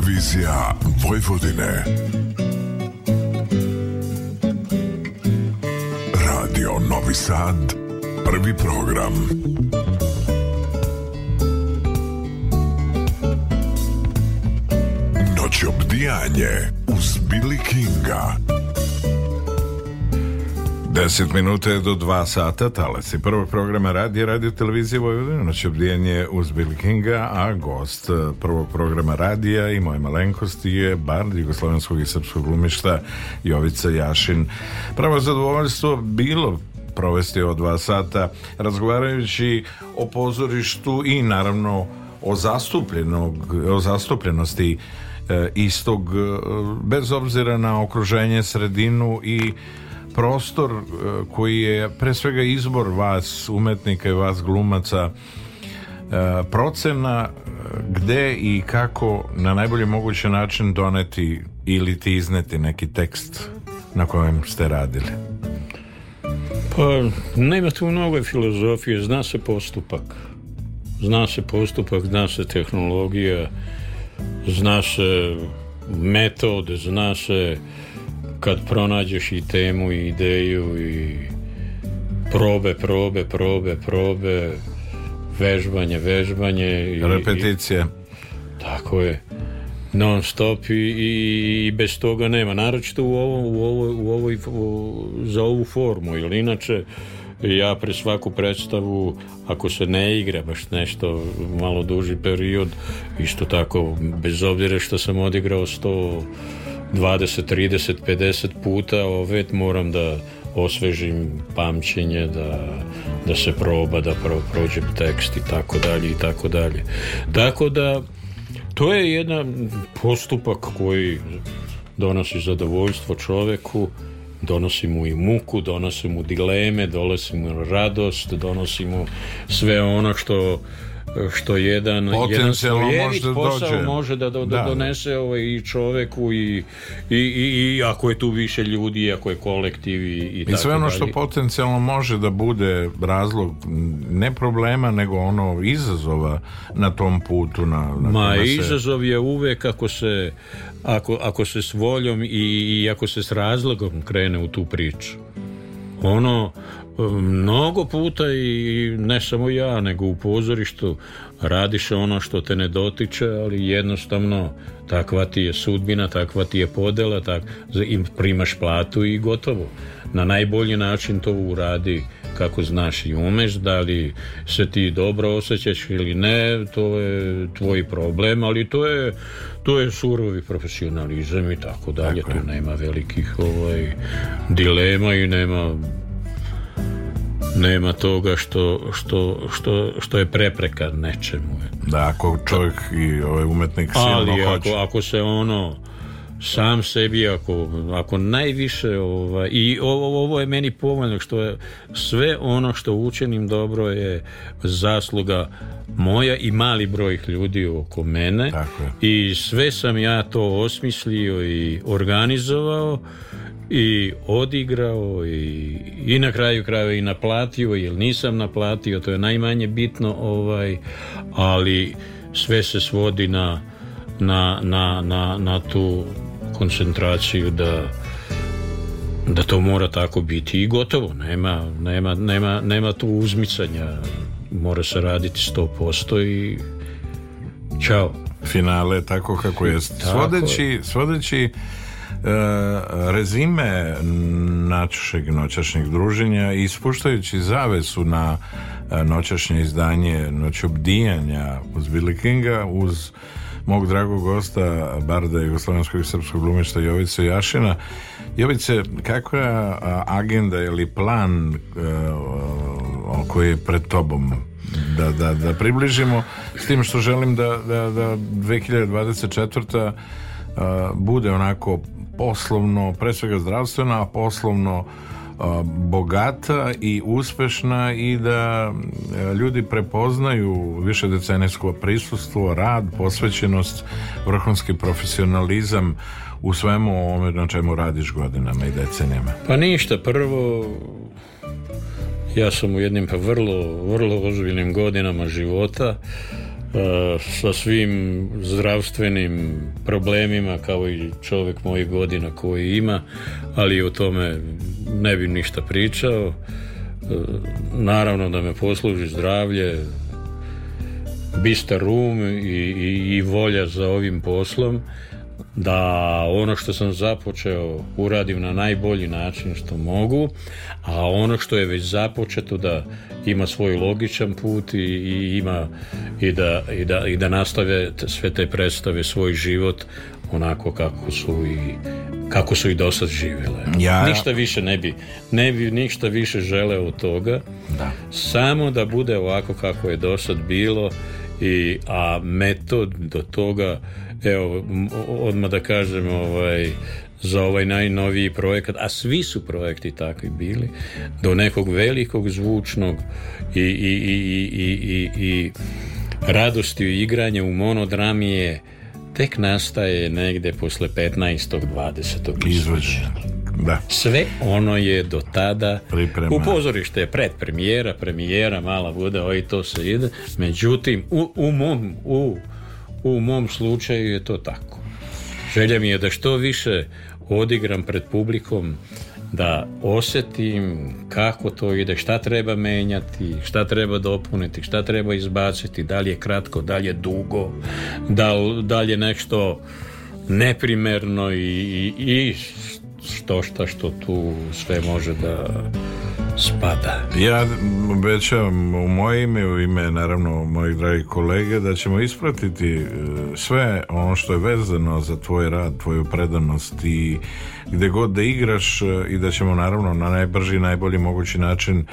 Televizija Vojvodine Radio Novi Sad Prvi program Noć obdijanje 10 minuta je do dva sata Talasi, prvog programa radija radio televizije Vojvodina noć obdijenje uz Bill Kinga a gost e, prvog programa radija i moje malenkosti je bar Jugoslovenskog i Srpskog glumišta Jovica Jašin pravo zadovoljstvo bilo provesti od dva sata razgovarajući o pozorištu i naravno o zastupljenog o zastupljenosti e, istog e, bez obzira na okruženje sredinu i prostor e, koji je pre svega izbor vas umetnika i vas glumaca e, procena e, gde i kako na najbolji mogući način doneti ili ti izneti neki tekst na kojem ste radili pa nema tu mnogo filozofije zna se postupak zna se postupak zna se tehnologija zna se metod zna se kad pronađeš i temu i ideju i probe, probe, probe, probe, vežbanje, vežbanje. I, Repeticije. tako je. Non stop i, bez toga nema. Naročito u ovo, u ovo, u za ovu formu. Jer inače ja pre svaku predstavu ako se ne igra baš nešto malo duži period isto tako bez obzira što sam odigrao sto 20, 30, 50 puta ovet moram da osvežim pamćenje, da, da se proba, da pro, prođem tekst i tako dalje i tako dalje. Tako da to je jedan postupak koji donosi zadovoljstvo čoveku, donosi mu i muku, donosi mu dileme, donosi mu radost, donosi mu sve ono što što jedan, Potencijalno može dođe. može da, do, donese ovaj, i čoveku i, i, i, ako je tu više ljudi ako je kolektiv i, i, I sve ono što potencijalno može da bude razlog ne problema nego ono izazova na tom putu na, na Ma izazov je uvek ako se ako, ako se s voljom i, i ako se s razlogom krene u tu priču ono Mnogo puta i ne samo ja, nego u pozorištu radiš ono što te ne dotiče, ali jednostavno takva ti je sudbina, takva ti je podela, tak, im primaš platu i gotovo. Na najbolji način to uradi kako znaš i umeš, da li se ti dobro osjećaš ili ne, to je tvoj problem, ali to je, to je surovi profesionalizam i tako dalje, tu nema velikih ovaj, dilema i nema nema toga što, što, što, što je prepreka nečemu. Da, ako čovjek i ovaj umetnik Ali ako, hoće. ako se ono sam sebi ako, ako najviše ovaj, i ovo, ovo je meni povoljno što je sve ono što učenim dobro je zasluga moja i mali broj ljudi oko mene Tako je. i sve sam ja to osmislio i organizovao i odigrao i, i na kraju krajeva i naplatio jer nisam naplatio to je najmanje bitno ovaj ali sve se svodi na na, na, na, tu koncentraciju da da to mora tako biti i gotovo nema, nema, nema, nema tu uzmicanja mora se raditi 100% i čao finale tako kako je svodeći, svodeći E, rezime našeg noćašnjeg druženja ispuštajući zavesu na e, noćašnje izdanje noćobdijanja uz Billy Kinga uz mog dragog gosta Barda Jugoslavenskog i Srpskog glumišta Jovice Jašina Jovice, kakva je agenda ili plan e, koji je pred tobom da, da, da približimo s tim što želim da, da, da 2024. bude onako poslovno, pre svega zdravstvena, a poslovno bogata i uspešna i da e, ljudi prepoznaju više decenijsko prisustvo, rad, posvećenost, vrhunski profesionalizam u svemu ovome na čemu radiš godinama i decenijama. Pa ništa, prvo ja sam u jednim pa vrlo, vrlo ozbiljnim godinama života E, sa svim zdravstvenim problemima kao i čovjek mojih godina koji ima, ali o tome ne bi ništa pričao. E, naravno da me posluži zdravlje, bistar rum i, i, i volja za ovim poslom da ono što sam započeo uradim na najbolji način što mogu, a ono što je već započeto da ima svoj logičan put i, i ima i da, i, da, i da nastave sve te predstave svoj život onako kako su i kako su i dosad živjele. Ja... Ništa više ne bi, ne bi ništa više žele od toga. Da. Samo da bude ovako kako je dosad bilo i a metod do toga evo odmah da kažem ovaj za ovaj najnoviji projekat, a svi su projekti takvi bili, do nekog velikog zvučnog i, i, i, i radosti u igranje u monodramije tek nastaje negde posle 15. 20. izvođenja. Da. Sve ono je do tada u pozorište je pred premijera, premijera, mala voda, i to se ide. Međutim, u, u, mom, u, u mom slučaju je to tako. Želja mi je da što više odigram pred publikom da osjetim kako to ide, šta treba menjati, šta treba dopuniti, šta treba izbaciti, da li je kratko, da li je dugo, da, li je nešto neprimerno i, i, i što šta što tu sve može da spada. Ja obećavam u moje ime, u ime naravno mojih dragih kolege, da ćemo ispratiti e, sve ono što je vezano za tvoj rad, tvoju predanost i gdje god da igraš e, i da ćemo naravno na najbrži i najbolji mogući način e,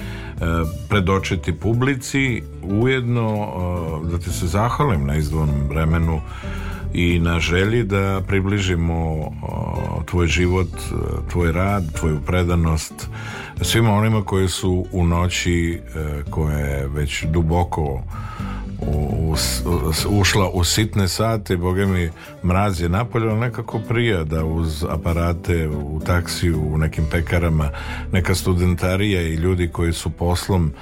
predočiti publici ujedno da ti se zahvalim na izdvojenom vremenu i na želji da približimo tvoj život, e, tvoj rad, tvoju predanost svima onima koji su u noći e, koje već duboko u, ušla u sitne sate, boge mi mraz je napolje, nekako prija da uz aparate u taksiju, u nekim pekarama, neka studentarija i ljudi koji su poslom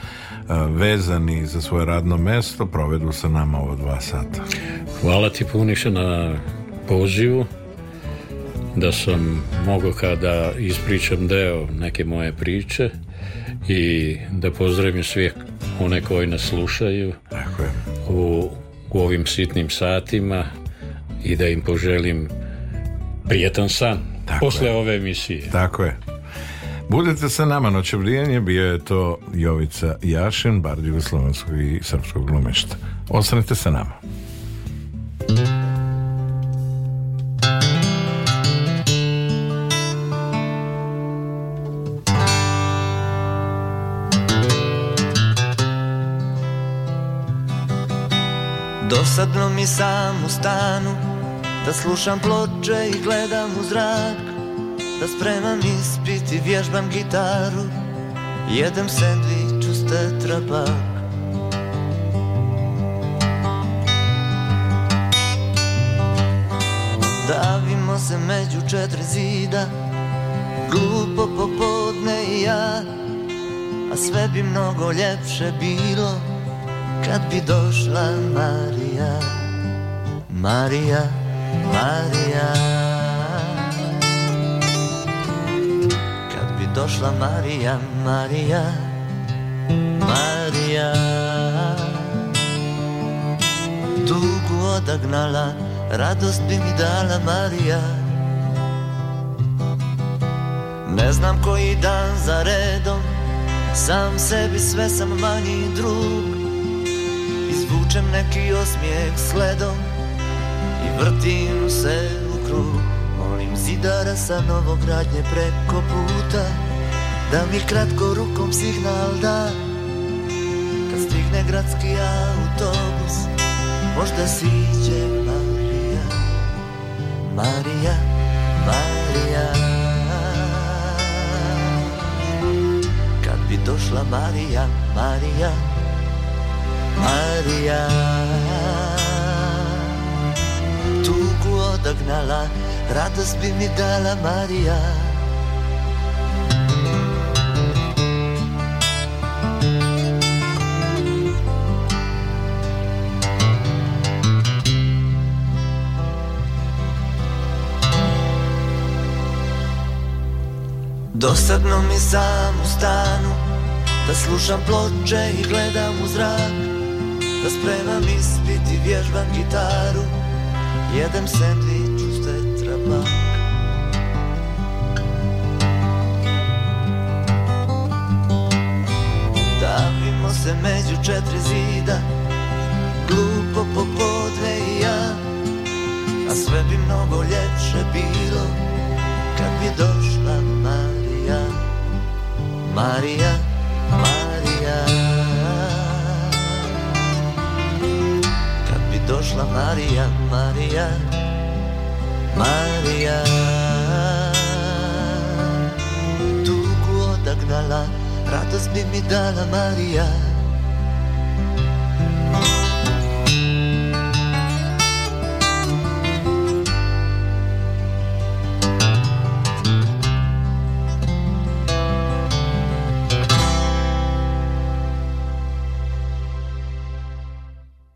E, vezani za svoje radno mesto provedu sa nama ovo dva sata. Hvala ti Puniša na pozivu da sam mogao kada ispričam deo neke moje priče i da pozdravim svih one koji nas slušaju U, ovim sitnim satima i da im poželim prijetan san Tako posle je. ove emisije. Tako je. Budete sa nama vrijenje, bio je to Jovica Jašin, bar Jugoslovenskog i Srpskog glumešta. Ostanite sa nama. Dosadno mi sam u stanu Da slušam ploče i gledam u zrak da spremam ispit i vježbam gitaru Jedem sandvič uz tetrabak Davimo se među četiri zida Glupo popodne i ja A sve bi mnogo ljepše bilo Kad bi došla Marija Marija, Marija došla Marija, Marija, Marija Tugu odagnala, radost bi mi dala Marija Ne znam koji dan za redom, sam sebi sve sam manji drug Izvučem neki osmijeh sledom i vrtim se u krug zidara sa novogradnje preko puta da mi kratko rukom signal da Kad stigne gradski autobus Možda siđe Marija Marija, Marija Kad bi došla Marija, Marija Marija Tugu odagnala Radost bi mi dala Marija Dosadno mi sam u stanu Da slušam ploče i gledam u zrak Da spremam ispit i vježbam gitaru Jedem sandvič uz tetrapak Davimo se među četiri zida Glupo popodne i ja A sve bi mnogo ljepše bilo Kad bi došlo. Мария, Мария. Как би дошла Мария, Мария, Мария. Туго отогнала, радость би ми дала Мария.